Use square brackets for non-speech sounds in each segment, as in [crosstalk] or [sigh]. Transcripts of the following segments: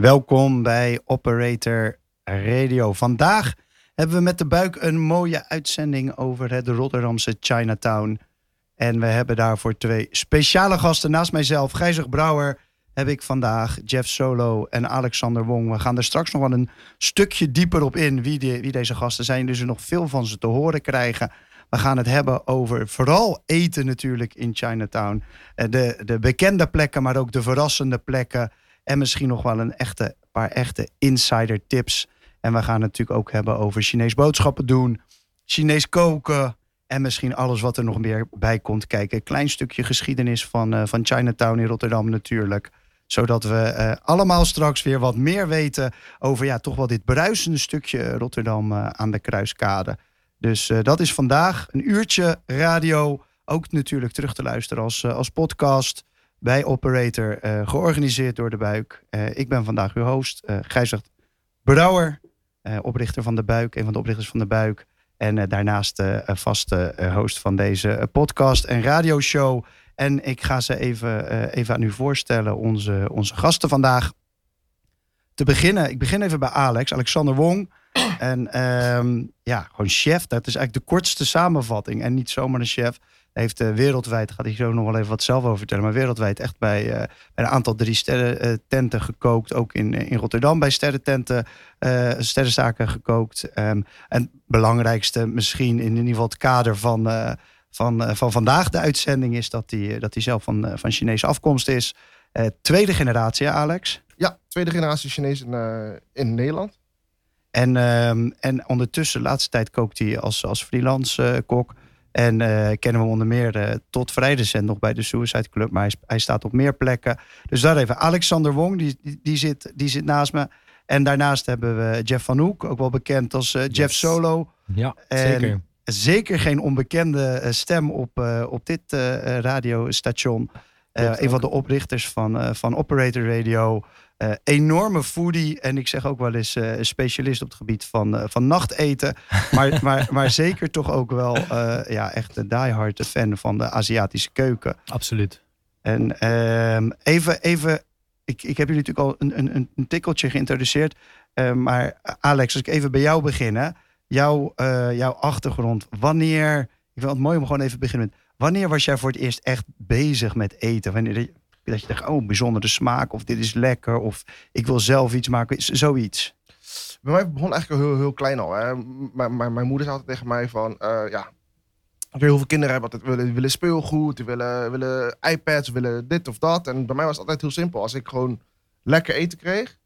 Welkom bij Operator Radio. Vandaag hebben we met de buik een mooie uitzending over het Rotterdamse Chinatown. En we hebben daarvoor twee speciale gasten. Naast mijzelf, Gijzig Brouwer, heb ik vandaag Jeff Solo en Alexander Wong. We gaan er straks nog wel een stukje dieper op in wie, wie deze gasten zijn. Dus er nog veel van ze te horen krijgen. We gaan het hebben over vooral eten natuurlijk in Chinatown. Eh, de, de bekende plekken, maar ook de verrassende plekken. En misschien nog wel een echte, paar echte insider tips. En we gaan het natuurlijk ook hebben over Chinees boodschappen doen. Chinees koken. En misschien alles wat er nog meer bij komt kijken. Klein stukje geschiedenis van, uh, van Chinatown in Rotterdam natuurlijk zodat we uh, allemaal straks weer wat meer weten over ja, toch wel dit bruisende stukje Rotterdam uh, aan de Kruiskade. Dus dat is vandaag een uurtje radio. Ook natuurlijk terug te luisteren als, als podcast bij Operator. georganiseerd door De Buik. ik ben vandaag uw host, uh, Brouwer. oprichter van De Buik, een van de oprichters van De Buik. En daarnaast vaste host van deze podcast en radioshow. En ik ga ze even, even aan u voorstellen, onze, onze gasten vandaag. Te beginnen, ik begin even bij Alex, Alexander Wong. En um, ja, gewoon chef. Dat is eigenlijk de kortste samenvatting. En niet zomaar een chef. Hij heeft uh, wereldwijd, gaat hij zo nog wel even wat zelf over vertellen. Maar wereldwijd echt bij, uh, bij een aantal drie sterren tenten gekookt. Ook in, in Rotterdam bij sterrententen, sterrenzaken gekookt. Um, en het belangrijkste misschien in ieder geval het kader van van, van vandaag de uitzending is dat hij dat zelf van, van Chinese afkomst is. Tweede generatie, Alex? Ja, tweede generatie Chinees in, in Nederland. En, ehm, en ondertussen, de laatste tijd, kookt hij als, als freelance kok. En kennen we onder meer tot vrij recent nog bij de Suicide Club. Maar hij, hij, staat op meer plekken. Dus daar even. Alexander Wong, die, die, die, zit, die zit naast me. En daarnaast hebben we Jeff van Hoek, ook wel bekend als Jeff yes. Solo. Ja, en, zeker zeker geen onbekende eh, stem op, op dit radiostation. een van de oprichters van, van Operator Radio. Enorme foodie. En ik zeg ook wel eens specialist op het gebied van, van nachteten. [laughs] maar, maar, maar zeker toch ook wel ja, echt een diehard fan van de Aziatische keuken. Absoluut. En ehm, even, even ik, ik heb jullie natuurlijk al een, een, een tikkeltje geïntroduceerd. maar Alex, als ik even bij jou begin jouw, uh, jouw achtergrond. Wanneer, ik vind het mooi om gewoon even te beginnen met, wanneer was jij voor het eerst echt bezig met eten? Wanneer dat je dacht, oh, bijzondere smaak, of dit is lekker, of ik wil zelf iets maken, zoiets. Bij mij begon eigenlijk heel, heel klein al. Hè. Mijn moeder zei altijd tegen mij van, uh, ja, heel veel kinderen hebben altijd willen, willen speelgoed, willen, willen iPads, willen dit of dat. En bij mij was het altijd heel simpel. Als ik gewoon lekker eten kreeg,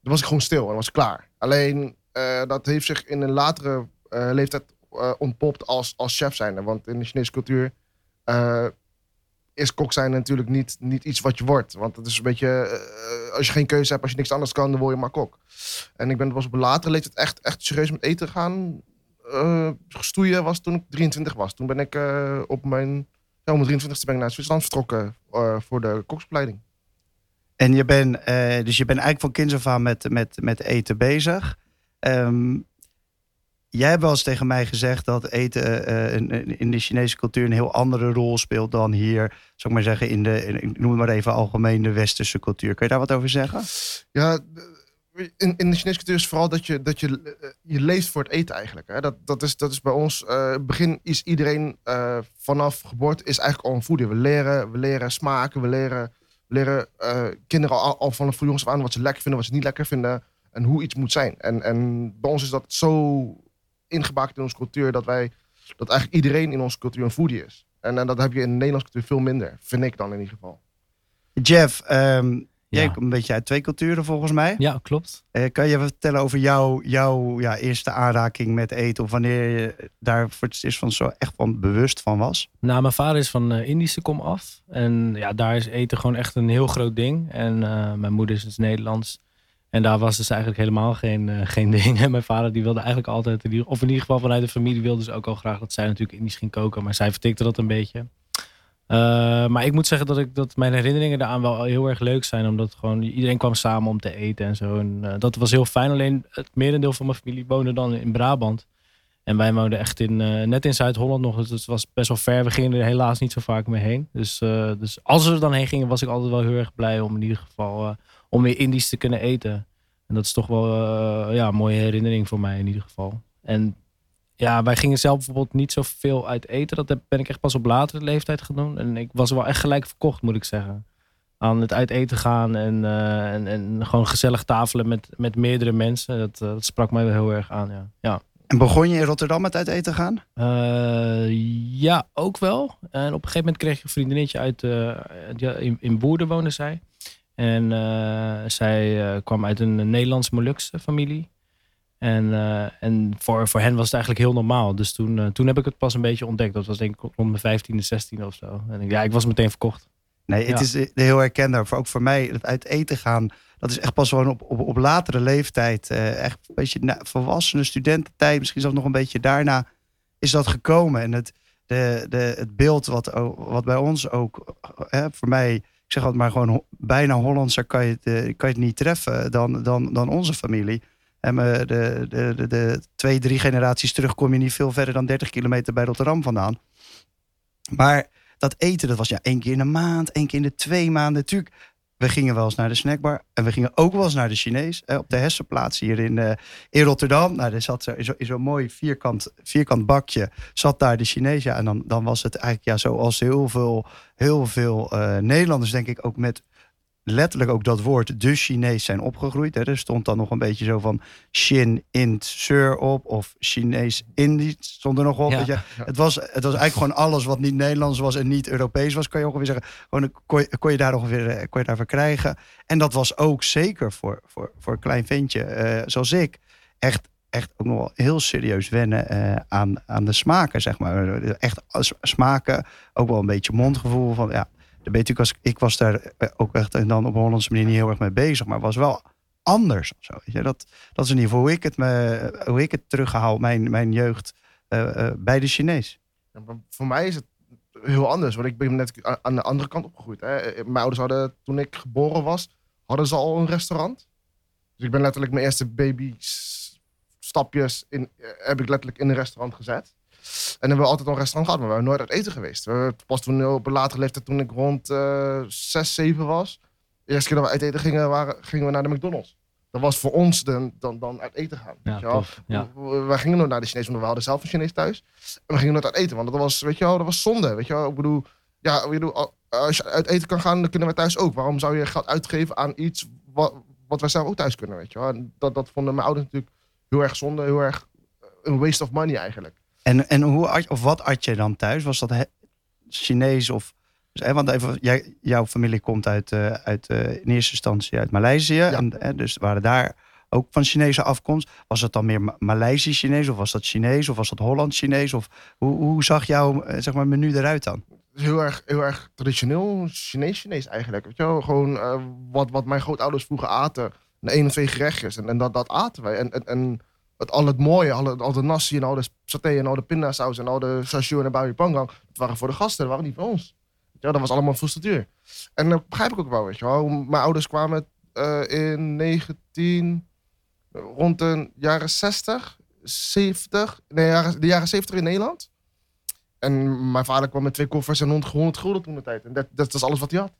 dan was ik gewoon stil en was ik klaar. Alleen uh, dat heeft zich in een latere uh, leeftijd uh, ontpopt als, als chef zijnde. Want in de Chinese cultuur is kok zijn natuurlijk niet, niet iets wat je wordt. Want het is een beetje, als je geen keuze hebt, als je niks anders kan, dan word je maar kok. En ik ben was op latere leeftijd echt, echt serieus met eten gaan gestoeien was toen ik 23 was. Toen ben ik op mijn, ja, op mijn 23ste ben ik naar Zwitserland vertrokken voor de koksopleiding. En je bent, dus je bent eigenlijk van kinds af aan met, met, met eten bezig. Um, jij hebt wel eens tegen mij gezegd dat eten uh, in, in, de Chinese cultuur een heel andere rol speelt dan hier, zou ik maar zeggen, in de, in, noem het maar even algemeen de westerse cultuur. Kun je daar wat over zeggen? Ja, in, in de Chinese cultuur is vooral dat je, dat je, eh, je leeft voor het eten eigenlijk. Hè? Dat, dat, is, dat is bij ons, uh, begin is iedereen vanaf geboorte is eigenlijk al een voeder. We leren, we leren smaken, we leren, leren kinderen al, al vanaf jongens af aan wat ze lekker vinden, wat ze niet lekker vinden en hoe iets moet zijn. En, en bij ons is dat zo ingebakend in onze cultuur dat wij dat eigenlijk iedereen in onze cultuur een foodie is. En, en dat heb je in de Nederlandse cultuur veel minder, vind ik dan in ieder geval. Jeff, um, jij komt een beetje uit twee culturen volgens mij. Ja, klopt. Uh, kan je even vertellen over jouw jou, ja, eerste aanraking met eten? Of wanneer je daar voor het eerst van zo echt van bewust van was? Nou, mijn vader is van uh, Indische kom af. En ja, daar is eten gewoon echt een heel groot ding. En uh, mijn moeder is dus Nederlands. En daar was dus eigenlijk helemaal geen, uh, geen [laughs] ding. En mijn vader die wilde eigenlijk altijd, of in ieder geval vanuit de familie wilde ze ook al graag dat zij natuurlijk Indisch ging koken. Maar zij vertikte dat een beetje. Uh, maar ik moet zeggen dat, ik, dat mijn herinneringen daaraan wel heel erg leuk zijn. Omdat gewoon iedereen kwam samen om te eten en zo. En uh, dat was heel fijn. Alleen het merendeel van mijn familie woonde dan in Brabant. En wij woonden echt in, net in Zuid-Holland nog. Dus het was best wel ver. We gingen er helaas niet zo vaak mee heen. Dus, dus als we er dan heen gingen, was ik altijd wel heel erg blij om in ieder geval om weer Indisch te kunnen eten. En dat is toch wel eh, ja, een mooie herinnering voor mij in ieder geval. En ja, wij gingen zelf bijvoorbeeld niet zoveel uit eten. Dat heb- ben ik echt pas op latere leeftijd gaan doen. En ik was wel echt gelijk verkocht, moet ik zeggen. Aan het uit eten gaan en, eh, en, en gewoon gezellig tafelen met, met meerdere mensen. Dat, eh, dat sprak mij wel heel erg aan, ja. ja. En begon je in Rotterdam met uit eten gaan? Ja, ook wel. En op een gegeven moment kreeg ik een vriendinnetje uit, die- in, in Boerden woonde zij. En eh, zij eh, kwam uit een Nederlands-Molukse familie. En, eh, en voor, voor hen was het eigenlijk heel normaal. Dus toen, toen heb ik het pas een beetje ontdekt. Dat was denk ik rond mijn 15e, 16e of zo. En ik- ja, ik was meteen verkocht. Nee, het Ja. is heel herkenbaar. Voor, ook voor mij, het uit eten gaan, dat is echt pas gewoon op, op, op latere leeftijd. echt een beetje na, volwassene studententijd, misschien zelfs nog een beetje daarna, is dat gekomen. En het, de, de, het beeld wat, wat bij ons ook, eh, voor mij, ik zeg altijd maar gewoon bijna Hollandser kan je het, eh, kan je het niet treffen dan, dan, dan onze familie. En eh, de, de, de, de twee, drie generaties terug kom je niet veel verder dan 30 kilometer bij Rotterdam vandaan. Maar dat eten, dat was ja één keer in de maand, één keer in de twee maanden. Natuurlijk, we gingen wel eens naar de snackbar. En we gingen ook wel eens naar de Chinees. eh, op de Hessenplaats hier in, eh, in Rotterdam. Nou, er zat zo- in zo- in zo'n mooi vierkant, vierkant bakje. Zat daar de Chinees. Ja, en dan, dan was het eigenlijk ja, zoals heel veel, heel veel eh, Nederlanders, denk ik, ook met letterlijk ook dat woord de Chinees zijn opgegroeid. Hè. Er stond dan nog een beetje zo van Shin, Int, Sur op. Of Chinees, Indisch stond er nog op. Ja. Weet je. Het, was, het was eigenlijk gewoon alles wat niet Nederlands was en niet Europees was, kan je ongeveer zeggen. Gewoon, kon, je, kon je daar ongeveer eh, kon je daarvoor krijgen. En dat was ook zeker voor, voor, voor een klein ventje eh, zoals ik echt, echt ook nog wel heel serieus wennen eh, aan, aan de smaken, zeg maar. Echt smaken, ook wel een beetje mondgevoel van ja. Ik, was daar eh, ook echt en dan op een Hollandse manier niet heel erg mee bezig, maar was wel anders. Zo, je? Dat, dat is in ieder geval hoe ik het, me, hoe ik het teruggehaal, mijn, mijn jeugd, eh, eh, bij de Chinees. Ja, voor mij is het heel anders, want ik ben net aan de andere kant opgegroeid. Hè. Mijn ouders hadden, toen ik geboren was, hadden ze al een restaurant. Dus ik ben letterlijk mijn eerste baby stapjes in, heb ik letterlijk in een restaurant gezet. En hebben we altijd al een restaurant gehad, maar we waren nooit uit eten geweest. We pas toen op een latere leeftijd, toen ik rond eh 6, 7 was. De eerste keer dat we uit eten gingen, waren, gingen we naar de McDonald's. Dat was voor ons de, dan, dan uit eten gaan. Ja, tof. We- we- gingen nooit naar de Chinees, want we hadden zelf een Chinees thuis. En we gingen nooit uit eten, want dat was, weet je wel, dat was zonde. Weet je wel, ik bedoel, ja, ik bedoel, al- als je uit eten kan gaan, dan kunnen wij thuis ook. Waarom zou je geld uitgeven aan iets wat, wat wij zelf ook thuis kunnen, weet je wel? En dat, dat vonden mijn ouders natuurlijk heel erg zonde, heel erg eh, een waste of money eigenlijk. En, en hoe, at- of wat at je dan thuis? Was dat he- Chinees of... dus, Want even, jij, jouw familie komt uit, eh, uit eh, in eerste instantie uit Maleisië. En, dus waren daar ook van Chinese afkomst. Was het dan meer Ma- Maleisisch Chinees of was dat Chinees of was dat Hollands Chinees? Of hoe, hoe zag jouw eh, zeg maar, menu eruit dan? Het is heel erg, heel erg traditioneel Chinees-Chinees eigenlijk. Weet je wel? Gewoon wat, wat mijn grootouders vroeger aten. Een of twee gerechtjes. En, en dat, dat aten wij. En, en, en het, al het mooie, al, het, al de nasi en al de saté en al de pindasaus en al de chashu en de pangang. Dat waren voor de gasten, dat waren niet voor ons. Wel? Dat was allemaal frustratuur. En dat begrijp ik ook wel, weet je wel. Mijn ouders kwamen eh, in 19... Rond de jaren 60, 70... Nee, jaren, de jaren 70 in Nederland. En mijn vader kwam met twee koffers en 100 100 gulden toen de tijd. En dat, dat is alles wat hij had.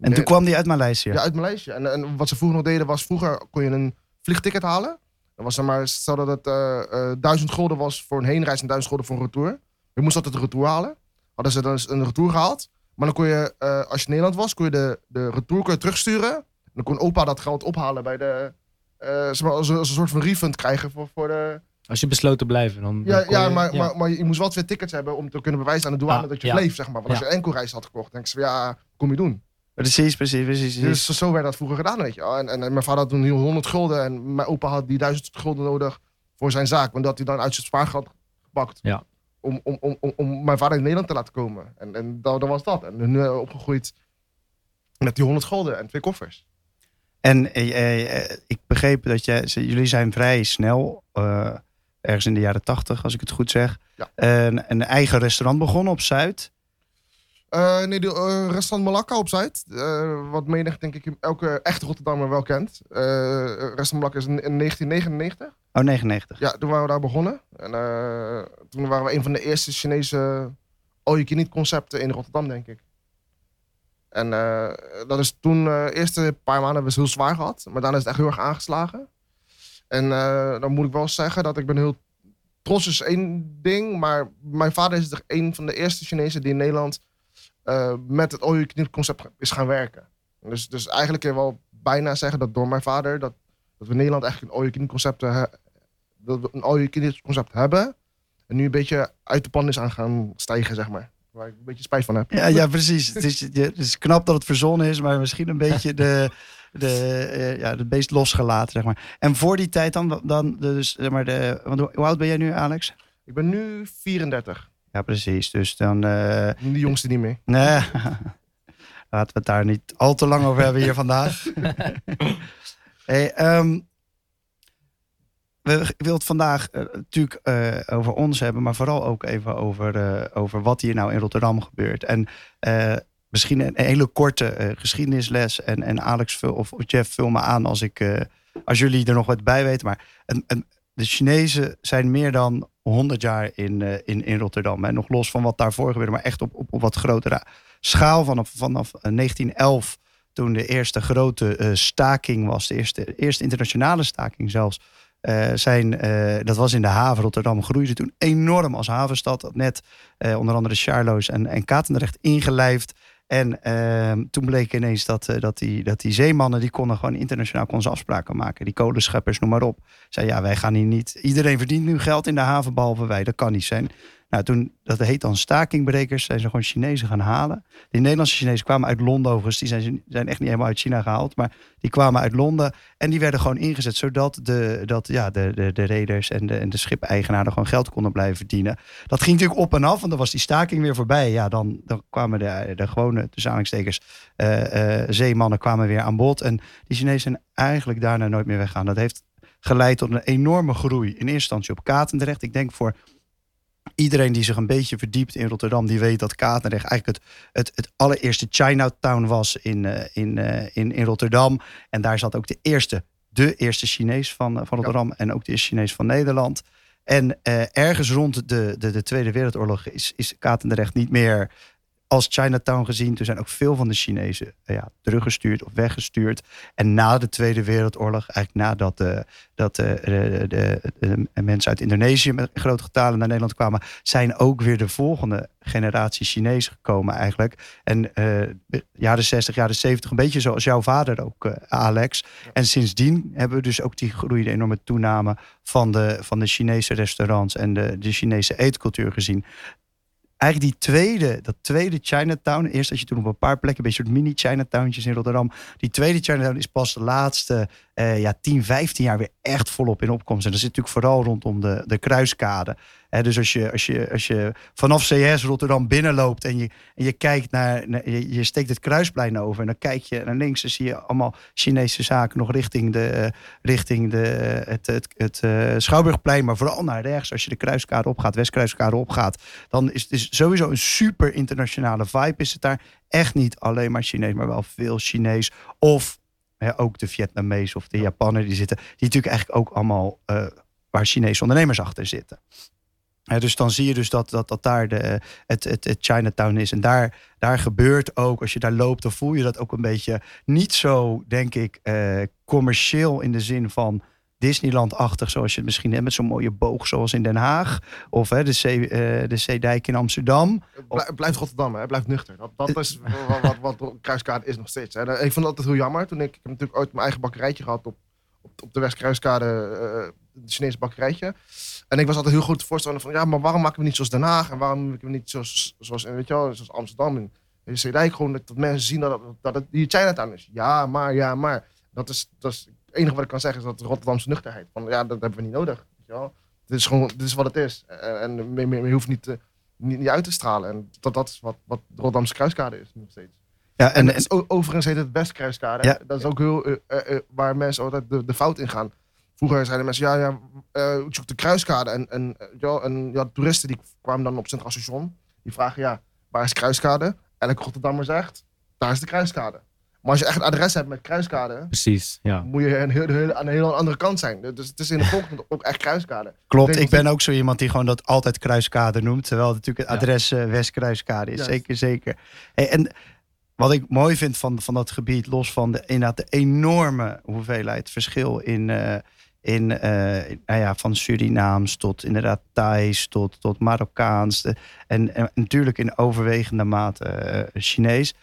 En toen kwam die uit Maleisië. Ja, uit Maleisië. En, en wat ze vroeger nog deden was, vroeger kon je een vliegticket halen. Dan was er maar, stel dat het eh eh, 1000 gulden was voor een heenreis en 1000 gulden voor een retour. Je moest altijd een retour halen. Hadden ze dan een retour gehaald. Maar dan kon je, eh, als je in Nederland was, kon je de, de retour kon je terugsturen. En dan kon opa dat geld ophalen bij de, zeg maar, als, een, als een soort van refund krijgen voor, voor de... Als je besloot te blijven, dan. Ja, dan ja, je- maar, Maar, maar je moest wel twee tickets hebben om te kunnen bewijzen aan de douane Ah, dat je ja. bleef, zeg maar. Want als je een enkelreis had gekocht, dan denk ze, ja, kom je doen? Precies, precies, precies. Dus zo werd dat vroeger gedaan, weet je. En, en, en mijn vader had toen 100 gulden en mijn opa had die 1000 gulden nodig voor zijn zaak. Want dat hij dan uit zijn spaargeld gepakt. Ja. Om, om, om, om, om mijn vader in Nederland te laten komen. En, en dat, dat was dat. En nu eh, opgegroeid met die 100 gulden en twee koffers. En eh, eh, eh, ik begreep dat je, ze- jullie zijn vrij snel, eh, ergens in de jaren tachtig, als ik het goed zeg, Ja. een, een eigen restaurant begonnen op Zuid. Eh, nee, de eh, restaurant Malakka op Zuid. eh, wat menig, denk ik, elke echte Rotterdammer wel kent. Restaurant Malakka is in, in 1999. Oh, 99. Ja, toen waren we daar begonnen. En toen waren we een van de eerste Chinese all-you-can-eat concepten in Rotterdam, denk ik. En dat is toen, de eerste paar maanden hebben we het heel zwaar gehad. Maar daarna is het echt heel erg aangeslagen. En dan moet ik wel zeggen dat ik ben heel trots is één ding. Maar mijn vader is een van de eerste Chinezen die in Nederland met het all concept is gaan werken. Dus, dus eigenlijk kun je wel bijna zeggen dat door mijn vader, dat, dat we in Nederland eigenlijk een all concept, dat we een all concept hebben. En nu een beetje uit de pan is aan gaan stijgen, zeg maar. Waar ik een beetje spijt van heb. Ja, ja precies. het, is, het is knap dat het verzonnen is, maar misschien een beetje de, de, uh, ja, het meest losgelaten, zeg maar. En voor die tijd dan, dan dus, zeg maar, de, want hoe oud ben jij nu, Alex? Ik ben nu 34. Ja, precies. Dus dan... Uh, de jongste niet meer. Nee. [laughs] Laten we het daar niet al te lang over hebben hier vandaag. [laughs] hey, um, we willen het vandaag uh, natuurlijk uh, over ons hebben, maar vooral ook even over, uh, over wat hier nou in Rotterdam gebeurt. En misschien een, een, hele korte geschiedenisles. En, en Alex of Jeff vul me aan als, ik, als jullie er nog wat bij weten. Maar een, een, de Chinezen zijn meer dan 100 jaar in, in, in Rotterdam. En nog los van wat daarvoor gebeurde, maar echt op, op, op wat grotere schaal vanaf, vanaf 1911 toen de eerste grote staking was, de eerste, eerste internationale staking zelfs, zijn, dat was in de haven. Rotterdam groeide toen enorm als havenstad. Net onder andere Charloes en, en Katendrecht ingelijfd. En ehm, toen bleek ineens dat, dat, die, dat die zeemannen, die konden gewoon internationaal konden afspraken maken. Die kolenscheppers, noem maar op. Zei ja, wij gaan hier niet. Iedereen verdient nu geld in de haven, behalve wij. Dat kan niet zijn. Nou, toen, dat heet dan stakingbrekers, zijn ze gewoon Chinezen gaan halen. Die Nederlandse Chinezen kwamen uit Londen overigens. Die zijn, zijn echt niet helemaal uit China gehaald. Maar die kwamen uit Londen. En die werden gewoon ingezet zodat de, dat, ja, de, de, de reders en de, en de schipeigenaren gewoon geld konden blijven verdienen. Dat ging natuurlijk op en af, want dan was die staking weer voorbij. Ja, dan, dan kwamen de, de gewone, aanhalingstekens, uh, uh, zeemannen kwamen weer aan bod. En die Chinezen zijn eigenlijk daarna nooit meer weggaan. Dat heeft geleid tot een enorme groei. In eerste instantie op Katendrecht. Ik denk voor iedereen die zich een beetje verdiept in Rotterdam, die weet dat Katendrecht eigenlijk het, het, het allereerste Chinatown was in, uh, in, uh, in, in Rotterdam. En daar zat ook de eerste, de eerste Chinees van, uh, van Rotterdam en ook de eerste Chinees van Nederland. En ergens rond de, de, de Tweede Wereldoorlog is, is Katendrecht niet meer als Chinatown gezien. Er zijn ook veel van de Chinezen uh, ja, teruggestuurd of weggestuurd. En na de Tweede Wereldoorlog, eigenlijk nadat de, dat de, de, de, mensen uit Indonesië met grote getalen naar Nederland kwamen, zijn ook weer de volgende generatie Chinezen gekomen eigenlijk. En uh, jaren 60, jaren 70, een beetje zoals jouw vader ook, Alex. En sindsdien hebben we dus ook die groeiende enorme toename van de, van de Chinese restaurants en de, de Chinese eetcultuur gezien eigenlijk die tweede, dat tweede Chinatown. Eerst had je toen op een paar plekken, een soort mini Chinatowntjes in Rotterdam. Die tweede Chinatown is pas de laatste uh, ja, 10, 15 jaar weer echt volop in opkomst. En dat zit natuurlijk vooral rondom de, de kruiskade. dus als je, als, je, als je vanaf CS Rotterdam binnenloopt en je, en je kijkt naar, je, steekt het kruisplein over en dan kijk je naar links en zie je allemaal Chinese zaken nog richting, de, richting de, het, het, het, uh, Schouwburgplein, maar vooral naar rechts. Als je de kruiskade opgaat, Westkruiskade opgaat, dan is het is sowieso een super internationale vibe. Is het daar echt niet alleen maar Chinees, maar wel veel Chinees. Of ook de Vietnamees of de Japaner, die zitten, die natuurlijk eigenlijk ook allemaal uh, waar Chinese ondernemers achter zitten. dus dan zie je dus dat, dat, dat daar de, het, het, het Chinatown is. En daar, daar gebeurt ook, als je daar loopt, dan voel je dat ook een beetje niet zo, denk ik, uh, commercieel in de zin van Disneyland-achtig, zoals je het misschien hebt, met zo'n mooie boog zoals in Den Haag. Of hè, de, Zee, uh, de Zeedijk in Amsterdam. Blijft Rotterdam, hè? blijft nuchter. Dat, dat is wat, wat, wat Kruiskade is nog steeds. Hè. Ik vond dat altijd heel jammer. Toen ik, ik heb natuurlijk ooit mijn eigen bakkerijtje gehad op, op, op de Westkruiskade, uh, de Chinese bakkerijtje. En ik was altijd heel goed te voorstellen van, ja, maar waarom maken we niet zoals Den Haag? En waarom maken we niet zoals, zoals, weet je wel, zoals Amsterdam en de Zeedijk? Gewoon dat, dat mensen zien dat, dat het hier Chinatown is. Ja, maar, ja, maar. Dat is, dat is het enige wat ik kan zeggen is dat de Rotterdamse nuchterheid. Van ja, dat hebben we niet nodig. Weet je wel? Dit is gewoon, dit is wat het is. En, en je hoeft niet, te, niet, niet, uit te stralen. En dat, dat is wat, wat de Rotterdamse kruiskade is nog steeds. Ja, en, en, en overigens heet het Westkruiskade. Ja, dat is ook heel, uh, uh, waar mensen altijd de, de fout in gaan. Vroeger zeiden mensen, ja, ja uh, ik zoek de kruiskade. En, en, ja, en ja, toeristen die kwamen dan op Centraal Station. Die vragen, ja, waar is de kruiskade? Elke Rotterdammer zegt, daar is de kruiskade. Maar als je echt een adres hebt met kruiskade, Precies, ja. moet je een heel, aan een hele andere kant zijn. Dus het is in de volgende ook echt kruiskade. Klopt, ik, ben ook zo iemand die gewoon dat altijd kruiskade noemt. Terwijl het natuurlijk het adres uh, Westkruiskade is. Zeker, zeker. Hey, en wat ik mooi vind van, van dat gebied, los van de, inderdaad de enorme hoeveelheid verschil in, uh, in uh, nou ja, van Surinaams tot inderdaad Thais tot, tot Marokkaans de, en, en, natuurlijk in overwegende mate uh, Chinees,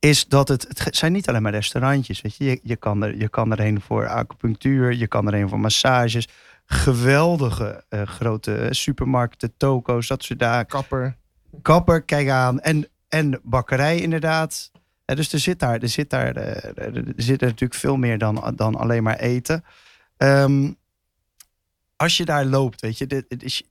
is dat het, het zijn niet alleen maar restaurantjes. Weet je? Je, je, kan er, je kan erheen voor acupunctuur, je kan erheen voor massages, geweldige grote supermarkten, toko's, dat soort daar. Kapper. Kapper, kijk aan. En en bakkerij inderdaad. dus er zit daar, er zit daar, eh, er zit er natuurlijk veel meer dan, dan alleen maar eten. Um, als je daar loopt, weet je, dit, is,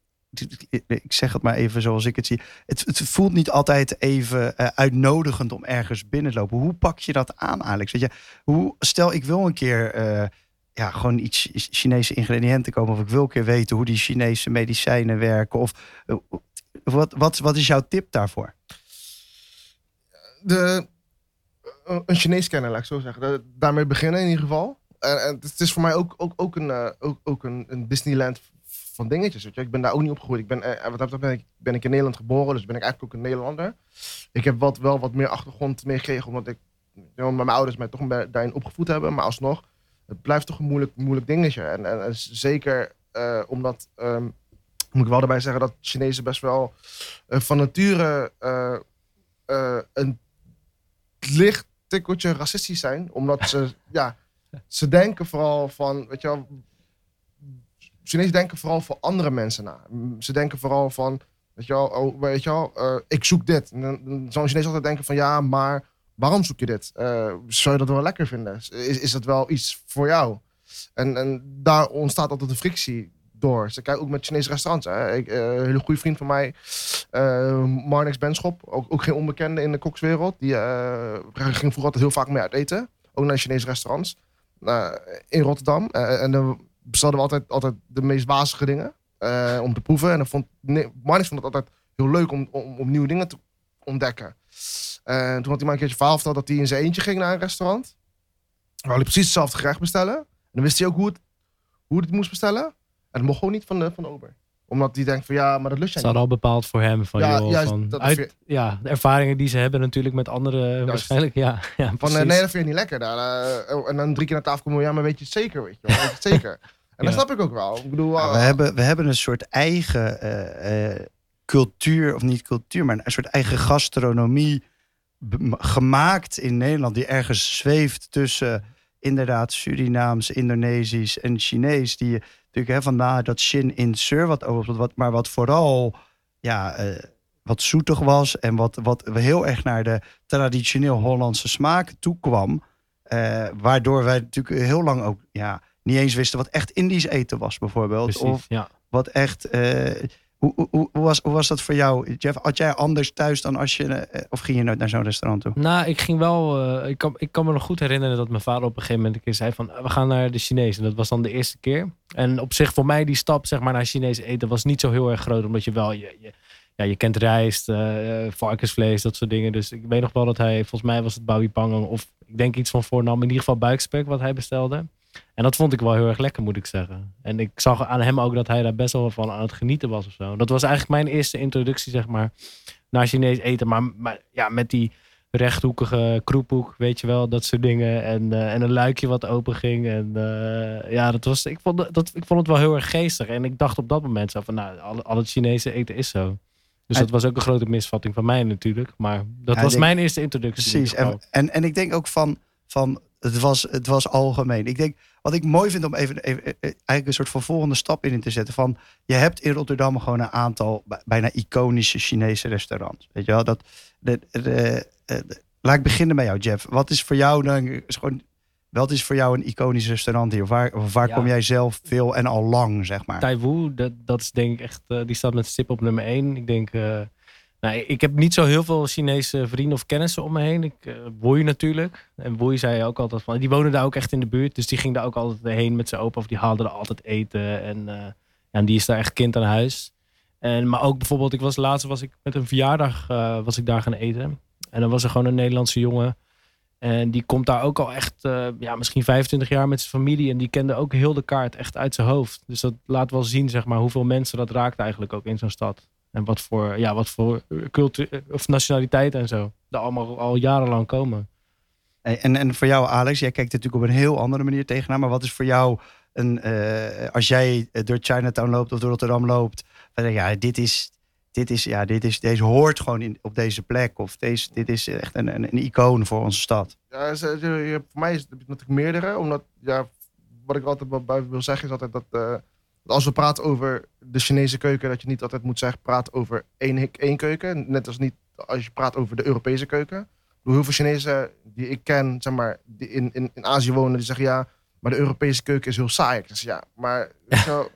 ik zeg het maar even zoals ik het zie. Het, het voelt niet altijd even uh, uitnodigend om ergens binnen te lopen. Hoe pak je dat aan, Alex? Weet je, hoe, stel, ik wil een keer uh, ja, gewoon iets Chinese ingrediënten komen. Of ik wil een keer weten hoe die Chinese medicijnen werken. Of uh, wat, wat, wat is jouw tip daarvoor? de, een Chinees kennen, laat ik zo zeggen. daarmee beginnen in ieder geval. En, het is voor mij ook, ook, ook, een, ook, ook een, een, Disneyland van dingetjes. Weet je. Ik ben daar ook niet opgegroeid. Ik ben, uh, wat dat ben ik, ben ik in Nederland geboren, dus ben ik eigenlijk ook een Nederlander. Ik heb wat, wel wat meer achtergrond meegekregen, omdat ik, met mijn ouders mij toch daarin opgevoed hebben. Maar alsnog, het blijft toch een moeilijk, moeilijk dingetje. En, en, zeker uh, omdat, um, moet ik wel erbij zeggen, dat Chinezen best wel van nature een licht tikkeltje racistisch zijn. Omdat ze, ja, ze denken vooral van, weet je wel, Chinezen denken vooral voor andere mensen na. Ze denken vooral van, weet je wel, oh, weet je wel uh, ik zoek dit. En dan zou Chinees altijd denken van, ja, maar waarom zoek je dit? Uh, zou je dat wel lekker vinden? Is, is dat wel iets voor jou? En, en daar ontstaat altijd een frictie door. Ze kijken ook met Chinese restaurants. Hè. Ik, uh, een hele goede vriend van mij, uh, Marnix Benschop, ook, ook geen onbekende in de kokswereld. Die ging vroeger altijd heel vaak mee uit eten. Ook naar Chinese restaurants. in Rotterdam. en dan bestelden we altijd, altijd de meest wazige dingen om te proeven. En dan vond, nee, Marnix vond het altijd heel leuk om, om, om nieuwe dingen te ontdekken. En toen had hij maar een keertje verhaal verteld dat hij in zijn eentje ging naar een restaurant. Waar hij precies hetzelfde gerecht bestellen. En dan wist hij ook hoe het, hoe het moest bestellen. En dat mocht gewoon niet van de, van de ober omdat die denkt van ja, maar dat lust jij niet. Ze al bepaald voor hem. Van, ja, joh, van, uit, ja, de ervaringen die ze hebben natuurlijk met anderen waarschijnlijk. Ja, [laughs] ja, van uh, nee, dat vind je niet lekker. Daar, uh, en dan drie keer naar tafel komen. Ja, maar weet je het zeker? Weet je, weet je het zeker? [laughs] En dat snap ik ook wel. Ik bedoel, we, hebben, we hebben een soort eigen cultuur, of niet cultuur, maar een soort eigen gastronomie gemaakt in Nederland. Die ergens zweeft tussen inderdaad Surinaams, Indonesisch en Chinees. Die natuurlijk hè, vandaar dat Shin in Sur wat over wat, maar wat vooral ja, uh, wat zoetig was en wat, wat heel erg naar de traditioneel Hollandse smaak toekwam. Uh, waardoor wij natuurlijk heel lang ook ja, niet eens wisten wat echt Indisch eten was, bijvoorbeeld. Precies, of ja. wat echt. Uh, hoe, hoe, hoe, was, hoe was dat voor jou, Jeff? Had jij anders thuis dan als je. of ging je nooit naar zo'n restaurant toe? Nou, ik ging wel. ik, kan, ik kan me nog goed herinneren dat mijn vader op een gegeven moment een keer zei: van we gaan naar de Chinees. En dat was dan de eerste keer. En op zich voor mij die stap zeg maar, naar Chinees eten was niet zo heel erg groot. Omdat je wel, je, je ja, je kent rijst, uh, varkensvlees, dat soort dingen. Dus ik weet nog wel dat hij, volgens mij was het Bawi of ik denk iets van voornam. In ieder geval buikspek wat hij bestelde. En dat vond ik wel heel erg lekker, moet ik zeggen. En ik zag aan hem ook dat hij daar best wel van aan het genieten was of zo. Dat was eigenlijk mijn eerste introductie, zeg maar, naar Chinees eten. Maar, maar ja, met die rechthoekige kroephoek, weet je wel, dat soort dingen. En, uh, en een luikje wat open ging. En uh, ja, dat was, ik, vond, dat, ik vond het wel heel erg geestig. En ik dacht op dat moment zo van, nou, al, al het Chinese eten is zo. Dus dat was ook een grote misvatting van mij natuurlijk. Maar dat was mijn eerste introductie. Precies. En, en, en ik denk ook van, van het, was, het was algemeen. Ik denk, wat ik mooi vind om even, even eigenlijk een soort van volgende stap in te zetten. Van, je hebt in Rotterdam gewoon een aantal bijna iconische Chinese restaurants. Weet je wel, dat... De, de, laat ik beginnen bij jou, Jeff. Wat is voor jou dan is gewoon, wat is voor jou een iconisch restaurant hier? Waar, waar kom jij zelf veel en al lang, zeg maar? Taiwu, dat, dat is denk ik echt, uh, die staat met stip op nummer één. Ik denk, uh, nou, ik heb niet zo heel veel Chinese vrienden of kennissen om me heen. Ik, uh, natuurlijk. En Woei zei ook altijd van, die wonen daar ook echt in de buurt. Dus die ging daar ook altijd heen met zijn opa. Of die haalde er altijd eten. En, ja, en die is daar echt kind aan huis. En, maar ook bijvoorbeeld, ik was laatst was ik met een verjaardag was ik daar gaan eten. En dan was er gewoon een Nederlandse jongen. En die komt daar ook al echt, uh, ja, misschien 25 jaar met zijn familie. En die kende ook heel de kaart echt uit zijn hoofd. Dus dat laat wel zien, zeg maar, hoeveel mensen dat raakt eigenlijk ook in zo'n stad. En wat voor, ja, wat voor cultuur of nationaliteit en zo. daar allemaal al jarenlang komen. En, en voor jou, Alex, jij kijkt er natuurlijk op een heel andere manier tegenaan. Maar wat is voor jou, een, eh, als jij eh, door Chinatown loopt of door Rotterdam loopt, dan denk je, ja, dit is, dit is, ja, dit is, deze hoort gewoon in, op deze plek. Of deze, dit is echt een, een, een icoon voor onze stad. Ja, voor mij is het natuurlijk meerdere. Omdat, ja, wat ik altijd bij wil zeggen is altijd dat, eh, dat als we praten over de Chinese keuken, dat je niet altijd moet zeggen, praat over één, één keuken. Net als niet als je praat over de Europese keuken. Heel veel Chinezen die ik ken, zeg maar, die in, in, in Azië wonen, die zeggen ja, maar de Europese keuken is heel saai. Ik zeg ja, maar zo,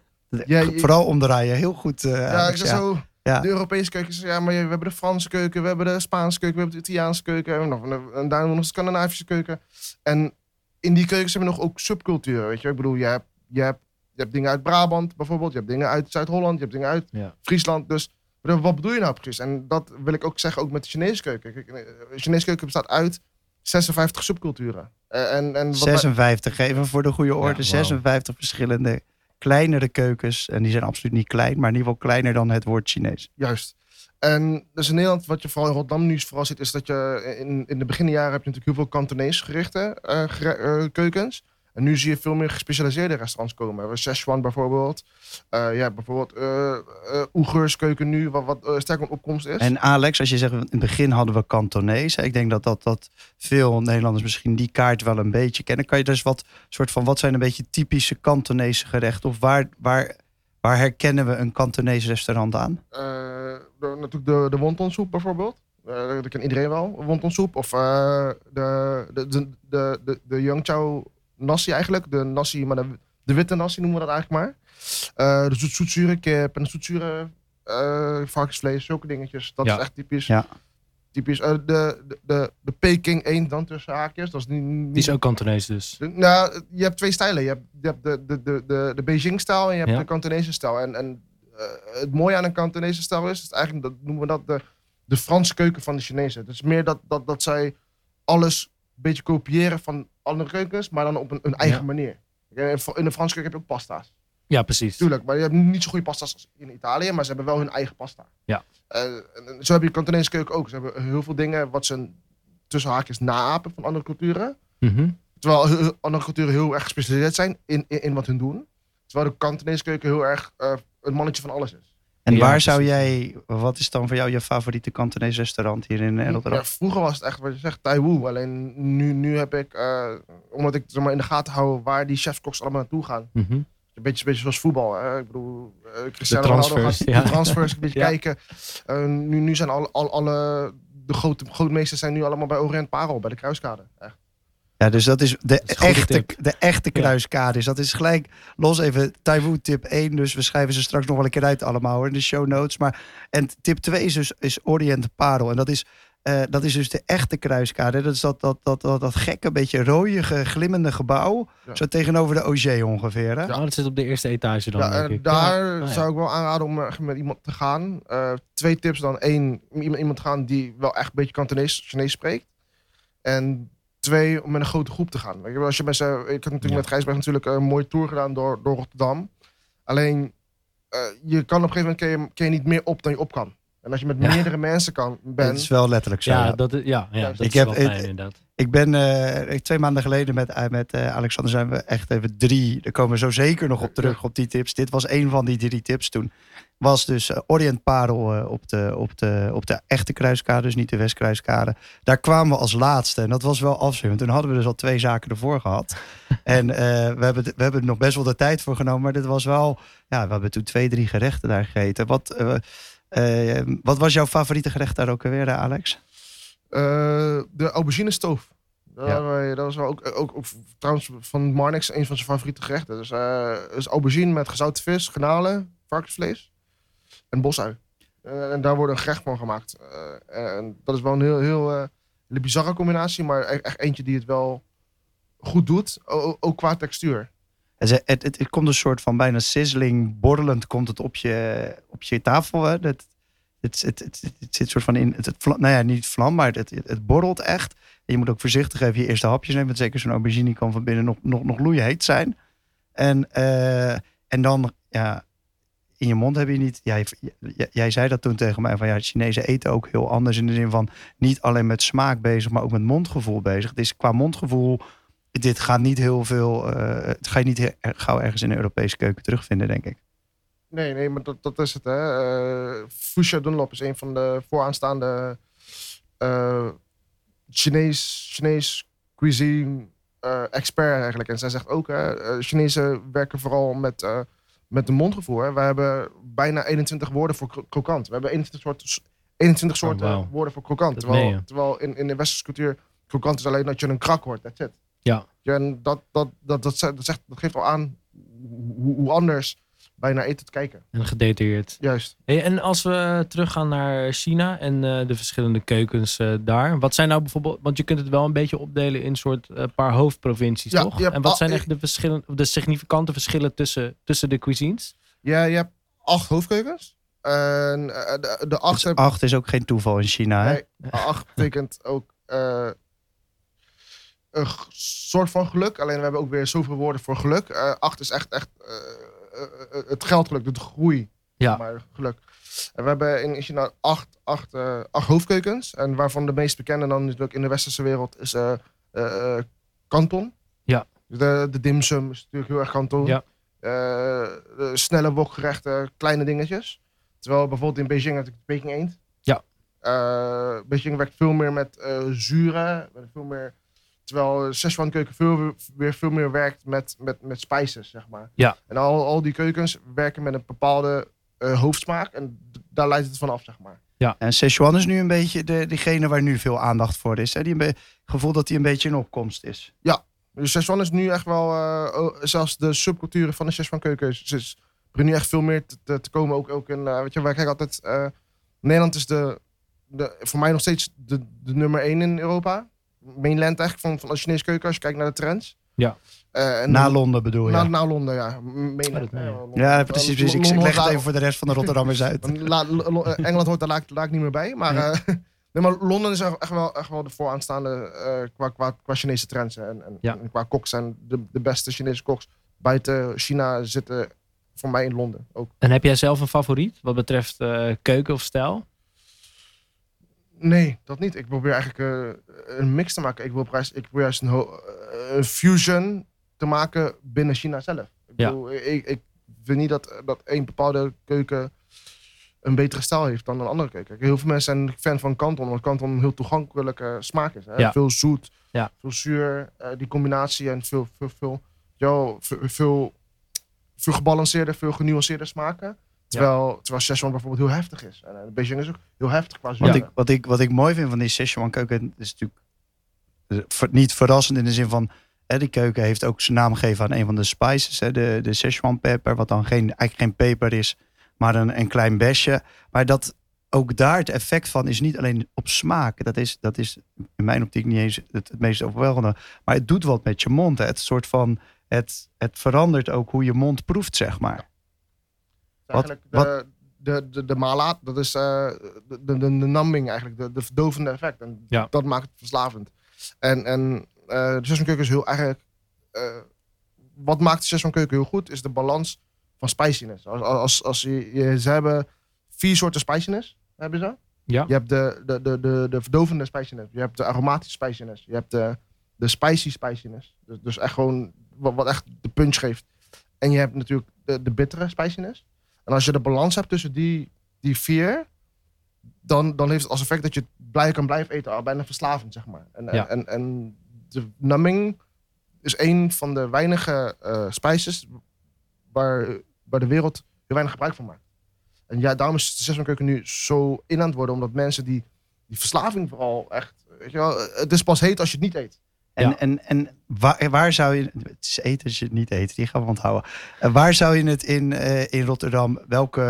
Ja, [laughs] Vooral omdraaien, heel goed. ja, ik zeg ja. zo, Ja. de Europese keuken is ja, maar we hebben de Franse keuken, we hebben de Spaanse keuken, we hebben de Italiaanse keuken, en, nog, en daar nog de Scandinavische keuken. En in die keukens hebben we nog ook subculturen, weet je. Ik bedoel, je hebt, je hebt, je hebt dingen uit Brabant bijvoorbeeld, je hebt dingen uit Zuid-Holland, je hebt dingen uit Ja. Friesland. Dus wat bedoel je nou precies? En dat wil ik ook zeggen ook met de Chinese keuken. Kijk, eh, De Chinese keuken bestaat uit 56 subculturen. Eh, En, en wat mij- 56, even voor de goede orde. wauw. 56 verschillende kleinere keukens. En die zijn absoluut niet klein, maar in ieder geval kleiner dan het woord Chinees. Juist. En dus in Nederland, wat je vooral in Rotterdam nu vooral ziet, is dat je in, in de beginjaren heb je natuurlijk heel veel Kantonese gerichte gere- eh, keukens. En nu zie je veel meer gespecialiseerde restaurants komen. We hebben Szechuan bijvoorbeeld. Eh ja, bijvoorbeeld eh eh, Oegurs keuken nu, wat, wat sterk op opkomst is. En Alex, als je zegt, in het begin hadden we Kantonees. Ik denk dat, dat, dat veel Nederlanders misschien die kaart wel een beetje kennen. Kan je dus wat soort van, wat zijn een beetje typische Kantonese gerechten? Of waar, waar, waar herkennen we een Kantonees restaurant aan? De- natuurlijk de, de wontonsoep bijvoorbeeld. Dat kent iedereen wel, wontonsoep. Of de, de, de, de, de, Yangchao nasi eigenlijk. De nasi, maar de, de witte nasi noemen we dat eigenlijk maar. Eh, de zoet, zoetzure kip en de zoetzure eh varkensvlees, zulke dingetjes. Dat Ja. is echt typisch. Ja. typisch. Eh, de, de, de, de Peking eend dan tussen haakjes. Dat is niet, niet Die is ook Kantonees dus. de- Nou, je hebt twee stijlen. Je hebt, je hebt de, de, de, de, de Beijing-stijl en je hebt Ja. de Kantonese stijl. En, en eh, het mooie aan een Kantonese stijl is, is eigenlijk, dat noemen we dat de, de Franse keuken van de Chinezen. Het is meer dat, dat, dat zij alles een beetje kopiëren van andere keukens, maar dan op een, een eigen Ja. manier. In de Franse keuken heb je ook pasta's. Ja, precies. Tuurlijk, maar je hebt niet zo goede pasta's als in Italië, maar ze hebben wel hun eigen pasta. Ja. Eh, zo heb je de keuken ook. Ze hebben heel veel dingen wat ze tussen haakjes naapen van andere culturen. Mhm. Terwijl andere culturen heel erg gespecialiseerd zijn in, in, in wat hun doen. Terwijl de Kantonese keuken heel erg eh een mannetje van alles is. En Ja, waar zou jij, wat is dan voor jou je favoriete Kantonees restaurant hier in eh, Rotterdam? Ja, vroeger was het echt wat je zegt, Taiwan. Alleen nu, nu heb ik, eh, omdat ik zeg maar, in de gaten hou waar die chefkoks allemaal naartoe gaan. Mhm. Een beetje, beetje zoals voetbal. Hè? Ik bedoel, eh Cristiano De Ronaldo gaat ja. de transfers een beetje [laughs] Ja. kijken. Eh, nu, nu zijn al, al, alle, de grote, grootmeesters zijn nu allemaal bij Orient Parel, bij de Kruiskade. Echt. Ja, dus dat is de, is echte, tip. de echte Ja. kruiskades. Dat is gelijk los even Taiwan tip 1. Dus we schrijven ze straks nog wel een keer uit allemaal hoor, in de show notes. Maar, en tip 2 is dus is Orient Parel. En dat is, eh, dat is dus de echte kruiskade. Dat is dat, dat, dat, dat, dat gekke, beetje rooie, glimmende gebouw. Ja. Zo tegenover de OG ongeveer. Hè? Oh, dat zit op de eerste etage dan, Ja, denk en ik. daar Ja. Oh, ja. zou ik wel aanraden om eh, met iemand te gaan. Eh, twee tips dan. Eén, iemand, iemand gaan die wel echt een beetje Kantonees, Chinees spreekt. En twee, om met een grote groep te gaan. Weet je wel, Als je met ik heb natuurlijk Ja. met Gijsberg natuurlijk een mooie tour gedaan door, door Rotterdam. Alleen, eh, je kan op een gegeven moment kun je, kun je niet meer op dan je op kan. En als je met Ja. meerdere mensen kan, Dat bent, is wel letterlijk zo. Ja, ja. dat, is- ja, ja, Ja, dat ik is heb- wel fijn inderdaad. Ik ben eh, twee maanden geleden met, eh, met eh, Alexander zijn we echt even drie. Daar komen we zo zeker nog op terug op die tips. Dit was een van die drie tips toen. Was dus eh, Orient Parel eh, op, de, op, de, op de echte kruiskade, dus niet de Westkruiskade. Daar kwamen we als laatste. En dat was wel afzien. Toen hadden we dus al twee zaken ervoor gehad. [laughs] en eh, we, hebben, we hebben er nog best wel de tijd voor genomen. Maar dit was wel. Ja, we hebben toen twee, drie gerechten daar gegeten. Wat, eh, eh, wat was jouw favoriete gerecht daar ook alweer, Alex? eh, de aubergine stoof. Dat, Ja. dat was wel ook, ook, ook trouwens van Marnix een van zijn favoriete gerechten. Dus, eh dus aubergine met gezouten vis, garnalen, varkensvlees en bosui. Eh, en daar wordt een gerecht van gemaakt. Eh, en dat is wel een heel, heel eh, bizarre combinatie, maar echt, echt eentje die het wel goed doet. Ook qua textuur. Het, het, het, komt een soort van bijna sizzling, borrelend komt het op je, op je tafel. Hè? Het, het, het, het, het, zit soort van in, het, nou ja, niet vlam, maar het, het, borrelt echt. En je moet ook voorzichtig even je eerste hapjes nemen, want zeker zo'n aubergine kan van binnen nog, nog, nog loeiheet zijn. En, en dan, ja, in je mond heb je niet. Jij, jij, zei dat toen tegen mij van ja, Chinezen eten ook heel anders in de zin van niet alleen met smaak bezig, maar ook met mondgevoel bezig. Is qua mondgevoel. Dit gaat niet heel veel. eh, het ga je niet heel gauw ergens in de Europese keuken terugvinden, denk ik. Nee, nee, maar dat, dat is het. Hè. Eh Fuchsia Dunlop is een van de vooraanstaande cuisine eh, expert eigenlijk. En zij zegt ook, hè, Chinezen werken vooral met, met de mondgevoel. We hebben bijna 21 woorden voor kro- krokant. We hebben 21 soorten, 21 soorten woorden voor krokant. Dat Terwijl, terwijl in, in de westerse cultuur krokant is alleen dat je een krak hoort. That's it. Ja. Ja, en dat, dat, dat, dat, zegt, dat, zegt, dat geeft al aan hoe, hoe anders wij naar eten te kijken. En gedetailleerd. Juist. Hey, en als we teruggaan naar China en eh, de verschillende keukens eh, daar. Wat zijn nou bijvoorbeeld, want je kunt het wel een beetje opdelen in soort eh, paar hoofdprovincies, Ja, toch? En wat al- zijn echt de, verschillen, of de significante verschillen tussen, tussen de cuisines? Ja, je hebt acht hoofdkeukens. En de, de acht Dus heb- acht is ook geen toeval in China. Hè? Nee, acht [laughs] betekent ook eh, een soort van geluk. Alleen we hebben ook weer zoveel woorden voor geluk. Eh, acht is echt, echt het geldgeluk, de groei. Ja. Maar geluk. En we hebben in China acht, acht, eh, acht hoofdkeukens. En waarvan de meest bekende dan natuurlijk in de westerse wereld is eh eh, eh, Kanton. Ja. De, de dimsum is natuurlijk heel erg Kanton. Ja. Eh, de snelle wokgerechten, kleine dingetjes. Terwijl bijvoorbeeld in Beijing natuurlijk Peking eend. Ja. Eh, Beijing werkt veel meer met eh zuren. Veel meer, terwijl Szechuan keuken veel, weer veel meer werkt met, met, met spices, zeg maar. Ja. En al, al die keukens werken met een bepaalde eh, hoofdsmaak. En daar leidt het van af, zeg maar. En Sichuan is nu een beetje de, degene waar nu veel aandacht voor is. Hè? Die een be- gevoel dat hij een beetje in opkomst is. Dus Szechuan is nu echt wel, eh, zelfs de subculturen van de Szechuan keuken is, is nu echt veel meer te, te, komen. Ook, ook in, eh, weet je, wij kijken altijd, eh, Nederland is de, de, voor mij nog steeds de, de nummer één in Europa. Mainland eigenlijk, van, van de Chinese keuken, als je kijkt naar de trends. Ja. Eh, en Na de- Londen bedoel je? na, na Londen, ja. Mainland. Oh, Londen. ja, precies. precies. Ik, ik leg het even voor de rest van de Rotterdammers uit. daar- [laughs] La- Lo- eh, Engeland hoort daar laat, laat ik niet meer bij. Maar, Ja. eh, [laughs] nee, maar Londen is echt wel, echt wel de vooraanstaande eh, qua, qua, qua Chinese trends. hè. En, en, Ja. en qua koks zijn de, de beste Chinese koks buiten China zitten voor mij in Londen ook. En heb jij zelf een favoriet wat betreft eh, keuken of stijl? Nee, dat niet. Ik probeer eigenlijk eh, een mix te maken. Ik wil prijs, ik probeer juist een, eh, een fusion te maken binnen China zelf. Ik, Ja. bedoel, ik, ik vind niet dat, dat één bepaalde keuken een betere stijl heeft dan een andere keuken. Heel veel mensen zijn fan van Kanton, omdat Kanton een heel toegankelijke smaak is. Hè? Ja. Veel zoet, Ja. veel zuur, eh, die combinatie en veel, veel, veel, yo, veel, veel, veel gebalanceerde, veel genuanceerde smaken. Terwijl, terwijl Szechuan bijvoorbeeld heel heftig is. En eh, Beijing is ook heel heftig qua. Wat, ik, wat, ik, wat ik mooi vind van die Sichuan keuken is natuurlijk eh, ver- niet verrassend in de zin van... Hè, die keuken heeft ook zijn naam gegeven aan een van de spices. Hè, de, de Sichuan pepper, wat dan geen, eigenlijk geen peper is, maar een, een klein besje. Maar dat ook daar het effect van is niet alleen op smaak. Dat is, dat is in mijn optiek niet eens het, het meest overweldigende. Maar het doet wat met je mond. Hè. Het soort van... Het, het verandert ook hoe je mond proeft, zeg maar. Eigenlijk wat- de, de, de, de mala, dat is eh, de, de, de, numbing eigenlijk, de, de verdovende effect. En Ja. dat maakt het verslavend. En, en eh de keuken is heel erg... eh, wat maakt de keuken heel goed, is de balans van spiciness. Als, als, als je, je, ze hebben vier soorten spiciness, hebben ze. Ja. Je hebt de, de, de, de, de verdovende spiciness. Je hebt de aromatische spiciness. Je hebt de, de spicy spiciness. Dus, dus echt gewoon wat, wat echt de punch geeft. En je hebt natuurlijk de, de bittere spiciness. En als je de balans hebt tussen die, die vier, dan, dan heeft het als effect dat je blij kan blijven eten. Al bijna verslavend, zeg maar. En, en- Ja. en, en de numbing is een van de weinige spices waar, waar de wereld heel weinig gebruik van maakt. En ja, daarom is de Szechuan keuken nu zo in aan het worden. Omdat mensen die, die verslaving vooral echt... Weet je wel, het is pas heet als je het niet eet. En, Ja. en, en waar, waar zou je... Het is eten als je het niet eet, die gaan we onthouden. En waar zou je het in, eh, in Rotterdam... Welke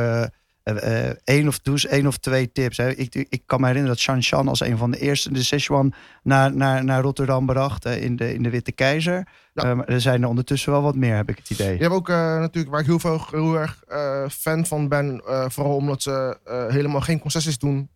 eh, eh, één, of, eens één of twee tips. Hè? Ik, ik kan me herinneren dat Shan Shan als een van de eerste... de Szechuan naar, naar, naar Rotterdam bracht hè, in, de, in de Witte Keizer. Ja. Eh, er zijn er ondertussen wel wat meer, heb ik het idee. Je hebt ook eh, natuurlijk waar ik heel, veel, heel erg eh, fan van ben. eh, vooral omdat ze eh, helemaal geen concessies doen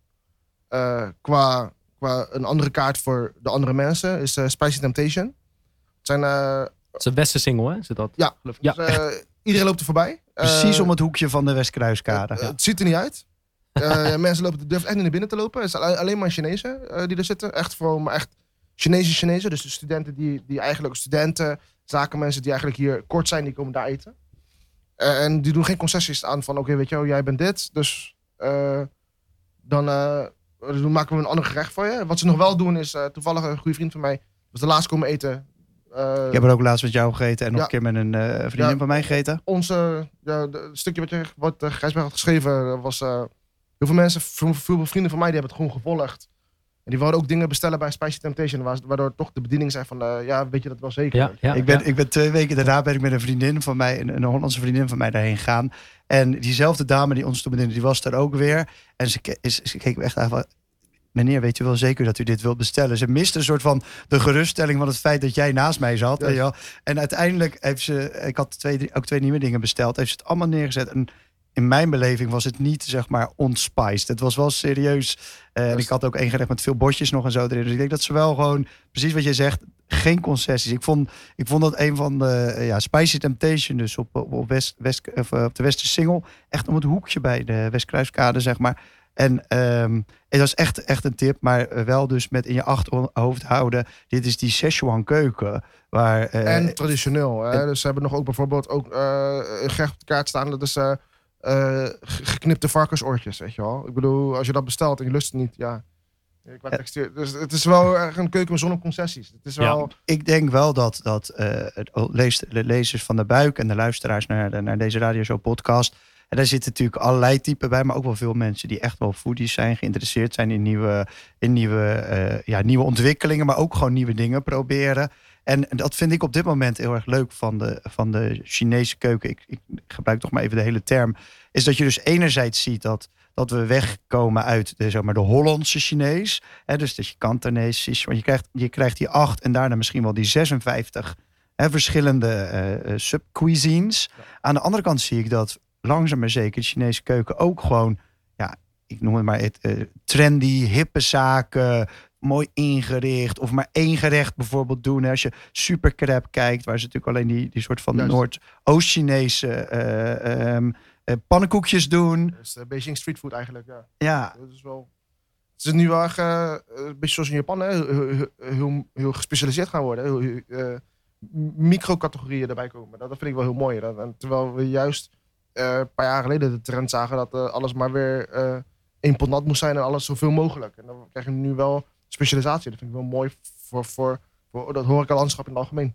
eh, qua, qua een andere kaart voor de andere mensen. Is eh, Spicy Temptation. Het zijn, eh, Het is een beste single, hè? Is het dat? ja, Ja, dus, eh, Iedereen loopt er voorbij. Precies om het hoekje van de Westkruiskade. Het ziet er niet uit. Eh, [laughs] mensen lopen, durven echt niet naar binnen te lopen. Het zijn alleen- maar Chinezen eh, die er zitten. Echt voor, maar echt Chinese Chinezen. Dus de studenten die, die eigenlijk studenten, zakenmensen die eigenlijk hier kort zijn, die komen daar eten. Eh, en die doen geen concessies aan van oké, weet je wel, jij bent dit. Dus eh, dan, eh, dan maken we een ander gerecht voor je. Wat ze nog wel doen is, eh, toevallig een goede vriend van mij, was de laatst komen eten. Eh, Ik heb er ook laatst met jou gegeten en nog Ja. een keer met een eh, vriendin Ja. van mij gegeten. onze, ja, de- stukje wat, je, wat uh, Gijsberg had geschreven, eh, was eh, heel veel mensen, veel, veel vrienden van mij, die hebben het gewoon gevolgd. En die wilden ook dingen bestellen bij Spicy Temptation, wa- waardoor toch de bediening zei van, eh, ja, weet je dat wel zeker? Ja, ja, ik, ben, ja. ik ben twee weken daarna ben ik met een vriendin van mij, een, een Hollandse vriendin van mij, daarheen gegaan. En diezelfde dame die ons toen bediende, die was daar ook weer. En ze, ke- is- ze keek me echt aan van, meneer, weet u wel zeker dat u dit wilt bestellen? Ze miste een soort van de geruststelling van het feit dat jij naast mij zat. Je wel. En uiteindelijk heeft ze, ik had twee, drie- ook twee nieuwe dingen besteld, heeft ze het allemaal neergezet. En in mijn beleving was het niet, zeg maar, onspiced. Het was wel serieus. Eh, en ik had ook één gerecht met veel bosjes nog en zo erin. Dus ik denk dat ze wel gewoon, precies wat je zegt, geen concessies. Ik vond, ik vond dat een van de, eh, ja, Spicy Temptation, dus op, op, West, West, of, eh, op de Westersingel. Echt om het hoekje bij de Westkruiskade, zeg maar. En ehm, het was echt, echt een tip, maar wel dus met in je achterhoofd houden. Dit is die Szechuan keuken. Waar, En traditioneel. Hè? Dus ze hebben nog ook bijvoorbeeld ook eh, een gerecht op de kaart staan. Dat is eh, eh, ge- geknipte varkensoortjes, weet je wel. Ik bedoel, als je dat bestelt en je lust het niet, ja. Qua textuur. Dus het is wel een keuken zonder concessies. Het is Ja. wel... ik denk wel dat, dat eh, de lezers van de buik en de luisteraars naar, de- naar deze radio show podcast. En daar zitten natuurlijk allerlei typen bij, maar ook wel veel mensen die echt wel foodies zijn, geïnteresseerd zijn in nieuwe, in nieuwe, eh, ja, nieuwe ontwikkelingen, maar ook gewoon nieuwe dingen proberen. En dat vind ik op dit moment heel erg leuk van de, van de Chinese keuken. Ik, ik gebruik toch maar even de hele term. Is dat je dus enerzijds ziet dat, dat we wegkomen uit de, zeg maar, de Hollandse Chinees. Hè, dus dat je Kantonees, Sichuan, je krijgt, je krijgt die acht en daarna misschien wel die 56 hè, verschillende eh, subcuisines. Aan de andere kant zie ik dat langzaam maar zeker de Chinese keuken ook gewoon, ja, ik noem het maar het, eh, trendy, hippe zaken, mooi ingericht. Of maar één gerecht bijvoorbeeld doen. Hè. Als je super crab kijkt, waar ze natuurlijk alleen die, die soort van. Noord-Oost-Chinese eh, ehm, eh, pannenkoekjes doen. Dus, eh, Beijing street food eigenlijk, ja. Ja, Dat is wel... Het is nu wel echt, eh, een beetje zoals in Japan, hè? Heel, heel, gespecialiseerd gaan worden. Heel, heel, eh, microcategorieën erbij komen. Dat, dat vind ik wel heel mooi. Dat, en terwijl we juist eh, een paar jaar geleden de trend zagen dat eh, alles maar weer eh één pot nat moest zijn en alles zoveel mogelijk. En dan krijg je nu wel specialisatie. Dat vind ik wel mooi voor, voor, voor dat horecalandschap in het algemeen.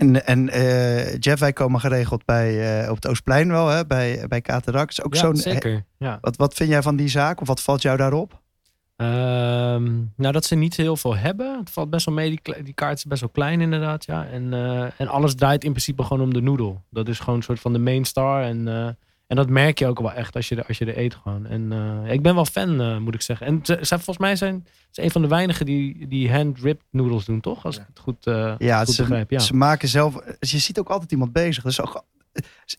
En, en eh, Jeff, wij komen geregeld bij, eh, op het Oostplein wel, hè, bij, bij ook Ja, zo'n, zeker. Ja. Wat, wat vind jij van die zaak? Of wat valt jou daarop? Ehm, nou, dat ze niet heel veel hebben. Het valt best wel mee. Die, die kaart is best wel klein, inderdaad. Ja. En, eh, en alles draait in principe gewoon om de noedel. Dat is gewoon een soort van de main star. En, eh, en dat merk je ook wel echt als je, er- als je er eet gewoon. En eh, ik ben wel fan, eh, moet ik zeggen. En ze, zij, volgens mij zijn ze een van de weinigen die, die hand-ripped noedels doen, toch? Als Ja. ik het goed, eh Ja, goed ze, begrijp. Ja. ze maken zelf... Je ziet ook altijd iemand bezig. Dat is ook,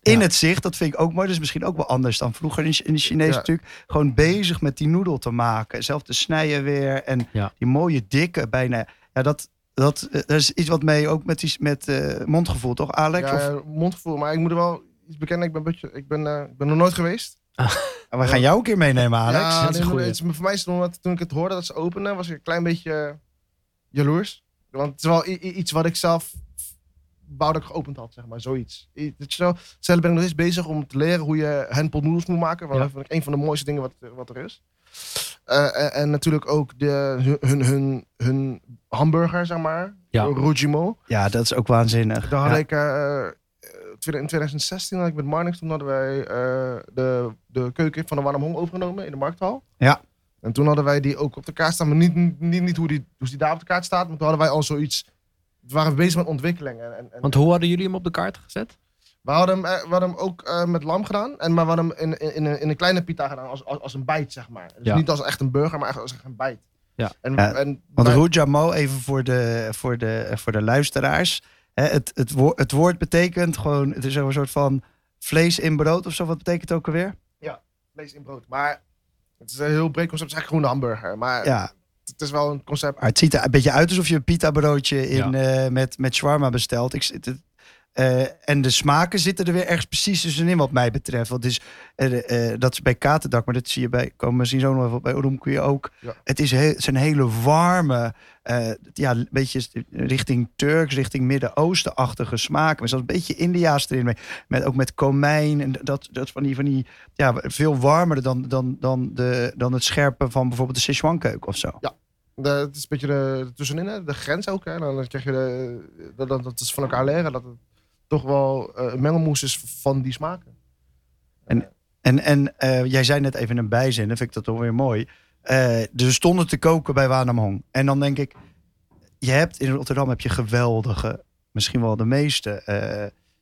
in Ja. het zicht, dat vind ik ook mooi. Dat is misschien ook wel anders dan vroeger in, in de Chinees Ja. natuurlijk. Gewoon bezig met die noedel te maken. Zelf te snijden weer. En Ja. die mooie dikke, bijna... Ja, dat, dat, dat is iets wat mee ook met, die, met eh, mondgevoel, toch Alex? Ja, Of, ja, mondgevoel. Maar ik moet er wel iets bekennen. Ik ben, beetje, ik ben, eh, ik ben nog nooit geweest. [laughs] we gaan jou een keer meenemen, Alex. Ja, dat is het voor mij is het nog wat, toen ik het hoorde dat ze openen, was ik een klein beetje eh, jaloers. Want het is wel iets wat ik zelf wou dat ik geopend had, zeg maar, zoiets. Zelf ben ik nog eens bezig om te leren hoe je handpot moet maken. Ja. dat vind ik een van de mooiste dingen wat, wat er is. Eh, en, en natuurlijk ook de, hun, hun, hun hamburger, zeg maar. Ja. Rojimo. Ja, dat is ook waanzinnig. Daar had Ja. ik, in 2016 had ik met Marnix, toen hadden wij eh, de, de keuken van de Warm Hong overgenomen in de markthal. Ja. En toen hadden wij die ook op de kaart staan, maar niet, niet, niet hoe, die, hoe die daar op de kaart staat, maar toen hadden wij al zoiets, we waren bezig met ontwikkeling. En, en, Want hoe hadden jullie hem op de kaart gezet? we, hadden hem, eh, we hadden hem ook eh, met lam gedaan, en, maar we hadden hem in, in, in, een, in een kleine pita gedaan, als, als, als een bijt, zeg maar. Dus Ja. niet als echt een burger, maar echt als echt een bijt. Ja. En, Ja, en Want wij- Rujamo, even voor de, voor de, voor de luisteraars. Hè, het, het, woord, het woord betekent gewoon, het is een soort van vlees in brood of zo. Wat betekent het ook alweer? vlees in brood. Maar het is een heel breed concept, het is eigenlijk gewoon een hamburger. Maar Ja, het is wel een concept maar het ziet er een beetje uit alsof je een pita broodje in, Ja. eh, met, met shawarma bestelt. Ik, het, Eh, en de smaken zitten er weer ergens precies tussenin wat mij betreft. Want is, eh, dat is bij Katerdak, maar dat zie je bij, komen we zo nog even bij ook. Ja. Het, is heel, het zijn hele warme, ja, een beetje richting Turks, richting Midden-Oosten-achtige smaken. Maar zelfs een beetje India's erin. Met, met, ook met komijn en dat, dat van die, van die ja, veel warmer dan, dan, dan, de, dan het scherpe van bijvoorbeeld de Sichuan-keuken of zo. De, het is een beetje de, de tussenin, hè, de grens ook. Hè. Dan krijg je de, dat, dat, dat is van elkaar leren. Dat toch wel is van die smaken. En, en eh, jij zei net even een bijzin, dan vind ik dat toch weer mooi. Eh dus stonden te koken bij Wanam Hong. En dan denk ik, je hebt in Rotterdam heb je geweldige, misschien wel de meeste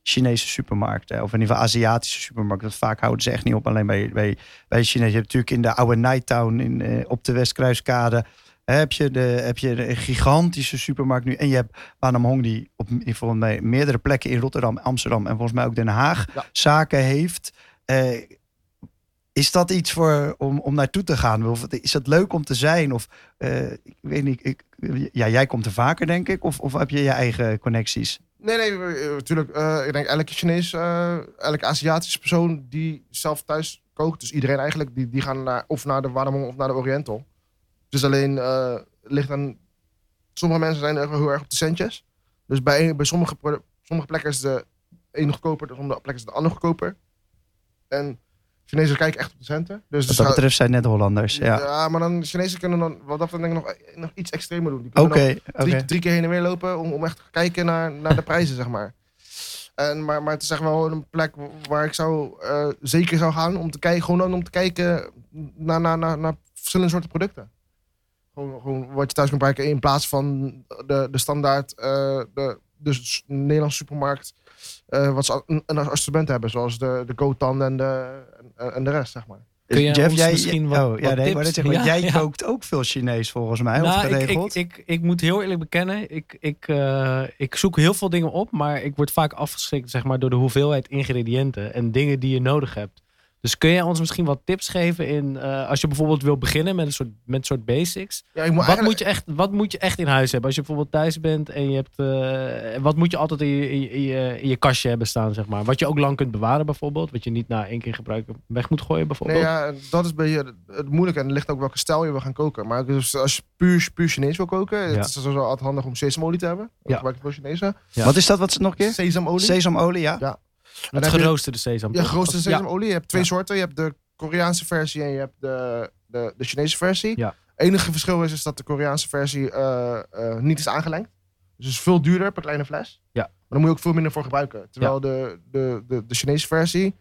Chinese supermarkten. Of in ieder geval Aziatische supermarkten. Want vaak houden ze echt niet op alleen bij, bij, bij Chinees. Je hebt natuurlijk in de oude Nighttown in, op de Westkruiskade. Heb je, de, heb je de gigantische supermarkt nu. En je hebt Wanam Hong die op volgens mij meerdere plekken in Rotterdam, Amsterdam en volgens mij ook Den Haag Ja. zaken heeft. Eh, is dat iets voor om, om naartoe te gaan? Of is dat leuk om te zijn? Of eh, ik weet niet. Ik, ja, jij komt er vaker, denk ik. Of, of heb je je eigen connecties? Nee, nee, natuurlijk. ik denk elke Chinees, eh, elke Aziatische persoon die zelf thuis kookt, dus iedereen eigenlijk, die, die gaan naar, of naar de Warmong of naar de Oriental. Dus alleen eh, ligt aan. Sommige mensen zijn heel erg op de centjes. Dus bij, bij sommige, sommige plekken is de ene goedkoper, de sommige plekken is de andere goedkoper. En Chinezen kijken echt op de centen. Dus Wat ze dat betreft zijn net Hollanders. Ja. ja. maar dan Chinezen kunnen dan wat dat denk ik nog, nog iets extremer doen. Die Oké, kunnen oké. nog drie, drie keer heen en weer lopen om, om echt te kijken naar, naar de prijzen, zeg maar. En, maar, maar het is echt wel een plek waar ik zou, eh, zeker zou gaan om te kijken, gewoon om te kijken naar, naar, naar, naar verschillende soorten producten. Gewoon, gewoon wat je thuis kan gebruiken in plaats van de, de standaard, eh, de, de s- Nederlandse supermarkt, eh, wat ze een, een assortiment hebben, zoals de, de Gotan en de, en, en de rest, zeg maar. Kun je Jeff, ons jij, misschien wat- oh, ja, wat nee, maar tips- dat zeg maar, Ja, jij ja. kookt ook veel Chinees volgens mij, Nou, ik, geregeld? ik, ik, ik moet heel eerlijk bekennen, ik, ik, eh, ik zoek heel veel dingen op, maar ik word vaak afgeschrikt zeg maar, door de hoeveelheid ingrediënten en dingen die je nodig hebt. Dus kun jij ons misschien wat tips geven in, eh, als je bijvoorbeeld wil beginnen met een soort, met een soort basics. Ja, ik moet Wat eigenlijk- moet, je echt, wat moet je echt in huis hebben? Als je bijvoorbeeld thuis bent en je hebt, eh, wat moet je altijd in je, in, je, in je, in je kastje hebben staan, zeg maar. Wat je ook lang kunt bewaren bijvoorbeeld, wat je niet na één keer gebruiken weg moet gooien bijvoorbeeld. Nee, ja, dat is beetje het- het moeilijke. En er ligt ook welke stijl je wil gaan koken. Maar dus als je puur, puur Chinees wil koken, Ja. het is sowieso altijd handig om sesamolie te hebben. Ja. gebruik ik veel Chinese. Ja. Wat is dat? Wat is het nog een keer? Sesamolie. Sesamolie, ja. Ja. Dan je- geroosterde sesam. ja, geroosterde sesamolie. Je hebt twee soorten. Je hebt de Koreaanse versie en je hebt de, de, de Chinese versie. Ja. enige verschil is, is dat de Koreaanse versie eh, eh, niet is aangelengd. Dus het is veel duurder per kleine fles. Ja. Maar daar moet je ook veel minder voor gebruiken. Terwijl de, de, de, de Chinese versie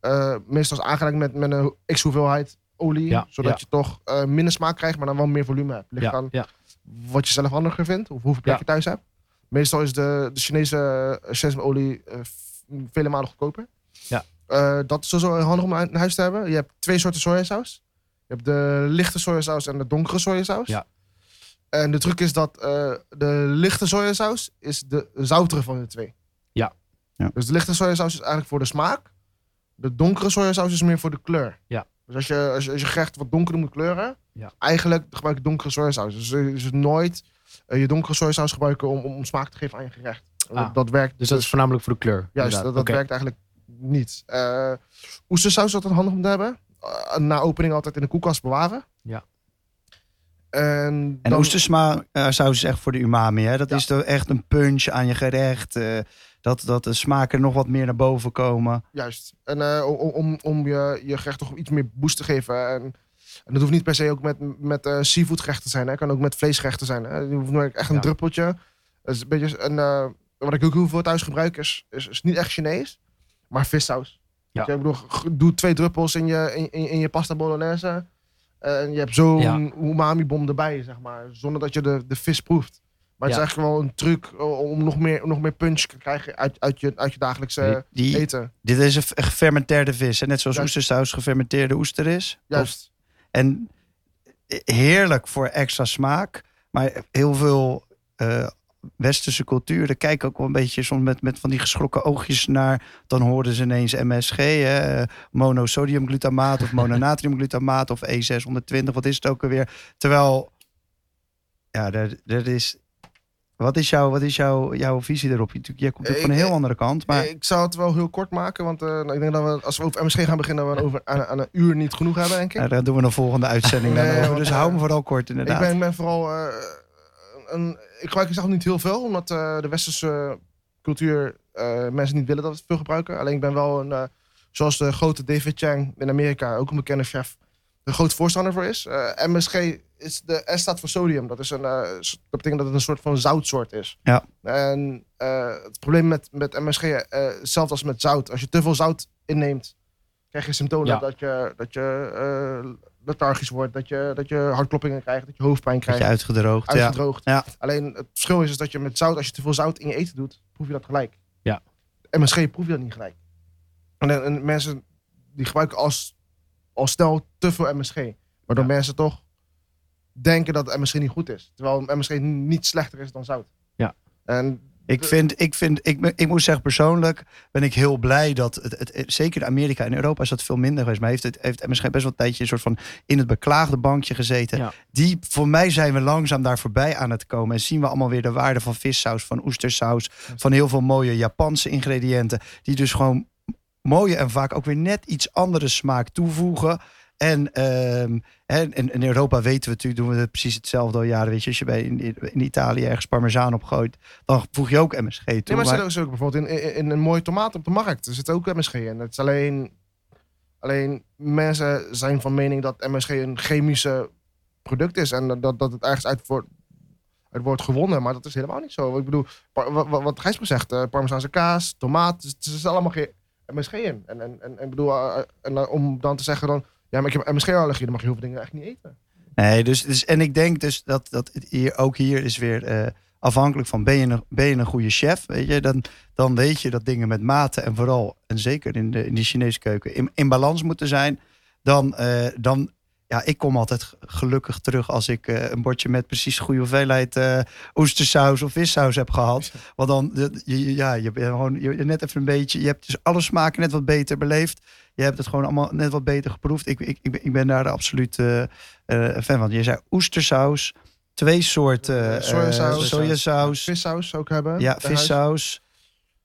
eh, meestal is aangelengd met, met een x hoeveelheid olie. Ja, Zodat je toch minder smaak krijgt, maar dan wel meer volume hebt. Ligt aan wat je zelf handiger vindt of hoeveel plek je thuis hebt. Meestal is de, de Chinese sesamolie vele malen goedkoper. Ja. Eh, dat is sowieso handig om in huis te hebben. Je hebt twee soorten sojasaus. Je hebt de lichte sojasaus en de donkere sojasaus. Ja. En de truc is dat eh, de lichte sojasaus is de zoutere van de twee. Ja. Ja. Dus de lichte sojasaus is eigenlijk voor de smaak. De donkere sojasaus is meer voor de kleur. Ja. Dus als je, als je, als je gerecht wat donkerder moet kleuren, Ja. eigenlijk gebruik je donkere sojasaus. Dus je dus nooit je donkere sojasaus gebruiken om, om, om smaak te geven aan je gerecht. Ah, dat, werkt Dus dat is voornamelijk voor de kleur. Juist, dat, inderdaad. dat werkt eigenlijk niet. Eh oestersaus is altijd handig om te hebben. Eh, na opening altijd in de koelkast bewaren. Ja. En, En oestersma eh, saus is echt voor de umami. Hè? Dat Ja. is toch echt een punch aan je gerecht. eh, dat, dat de smaken nog wat meer naar boven komen. Juist. En eh, om, om, om je, je gerecht toch iets meer boost te geven. En, en dat hoeft niet per se ook met, met eh seafood gerechten te zijn. Hè. kan ook met vleesgerechten zijn. Hè. Je hoeft maar echt een Ja. druppeltje. Dat is een beetje een, eh, wat ik ook heel veel thuis gebruik is, is, is niet echt Chinees. Maar vissaus. Ja. Je, Ik bedoel, doe twee druppels in je, in, in, in je pasta bolognese. En je hebt zo'n Ja. umami bom erbij, zeg maar. Zonder dat je de, de vis proeft. Maar het Ja. is eigenlijk wel een truc om nog meer, nog meer punch te krijgen uit, uit, je, uit je dagelijkse Die, eten. dit is een gefermenteerde vis. Hè? Net zoals Juist. oestersaus gefermenteerde oester is. Juist. En heerlijk voor extra smaak. Maar heel veel eh, westerse culturen kijken ook wel een beetje soms met, met van die geschrokken oogjes naar. Dan hoorden ze ineens MSG, hè, monosodiumglutamaat of mononatriumglutamaat of E620. Wat is het ook alweer? Terwijl, ja, dat, dat is... Wat is, jouw, wat is jouw, jouw visie erop? Je, jij komt natuurlijk van een heel andere kant. Maar... Ik zou het wel heel kort maken, want uh, nou, ik denk dat we, als we over MSG gaan beginnen, we over aan, aan, een uur niet genoeg hebben, denk ik. Ja, daar doen we een volgende uitzending nee, over. Dus hou me vooral kort, inderdaad. Ik ben, ben vooral... Uh, een, ik gebruik zelf niet heel veel, omdat uh, de westerse cultuur mensen niet willen dat we het veel gebruiken. Alleen ik ben wel een, zoals de grote David Chang in Amerika, ook een bekende chef, een groot voorstander voor is. MSG is de S staat voor sodium. Dat, is een, dat betekent dat het een soort van zoutsoort is. Ja. En het probleem met, met MSG, hetzelfde als met zout. Als je te veel zout inneemt, krijg je symptomen ja. dat je, dat je lethargisch wordt, dat je, dat je hartkloppingen krijgt, dat je hoofdpijn krijgt. Dat je uitgedroogd. Uitgedroogd. Ja. Alleen het verschil is, is dat je met zout, als je te veel zout in je eten doet, proef je dat gelijk. Ja. MSG proef je dat niet gelijk. En, en mensen die gebruiken als, als stel te veel MSG. Waardoor ja. mensen toch denken dat het misschien niet goed is. Terwijl het misschien niet slechter is dan zout. Ja. En ik vind, ik vind, ik, ik moet zeggen persoonlijk ben ik heel blij dat het, het, zeker in Amerika en Europa is dat veel minder geweest. Maar heeft het heeft misschien best wel een tijdje een soort van in het beklaagde bankje gezeten. Ja. Die voor mij zijn we langzaam daar voorbij aan het komen en zien we allemaal weer de waarde van vissaus, van oestersaus, van heel veel mooie Japanse ingrediënten die dus gewoon mooie en vaak ook weer net iets andere smaak toevoegen. En, um, en in Europa weten we natuurlijk, doen we het precies hetzelfde al jaren. Weet je, als je bij in, in Italië ergens parmezaan opgooit, dan voeg je ook MSG toe. Nee, maar, maar... er ook bijvoorbeeld in, in, in, een mooie tomaat op de markt. Er zit ook MSG in. Het is alleen, alleen mensen zijn van mening dat MSG een chemische product is. En dat, dat het ergens uit wordt, uit wordt gewonnen. Maar dat is helemaal niet zo. Ik bedoel, wat, wat Gijsper zegt, uh, parmezaanse kaas, tomaat, er is allemaal geen MSG in. En, en, en, en bedoel, uh, en, om dan te zeggen dan ja, maar ik heb MSG-allergie, dan mag je heel veel dingen echt niet eten. Nee, dus, dus en ik denk dus dat, dat hier, ook hier is weer uh, afhankelijk van ben je, een, ben je een goede chef, weet je, dan, dan weet je dat dingen met mate en vooral, en zeker in de, in die Chinese keuken, in, in balans moeten zijn. Dan, uh, dan, ja, ik kom altijd gelukkig terug als ik uh, een bordje met precies de goede hoeveelheid uh, oestersaus of vissaus heb gehad. Want dan, ja, je bent gewoon je, net even een beetje, je hebt dus alle smaken net wat beter beleefd. Je hebt het gewoon allemaal net wat beter geproefd. Ik, ik, ik, ben, ik ben daar absoluut uh, fan van. Je zei oestersaus, twee soorten sojasaus, sojasaus. Vissaus ook hebben. Ja, vissaus.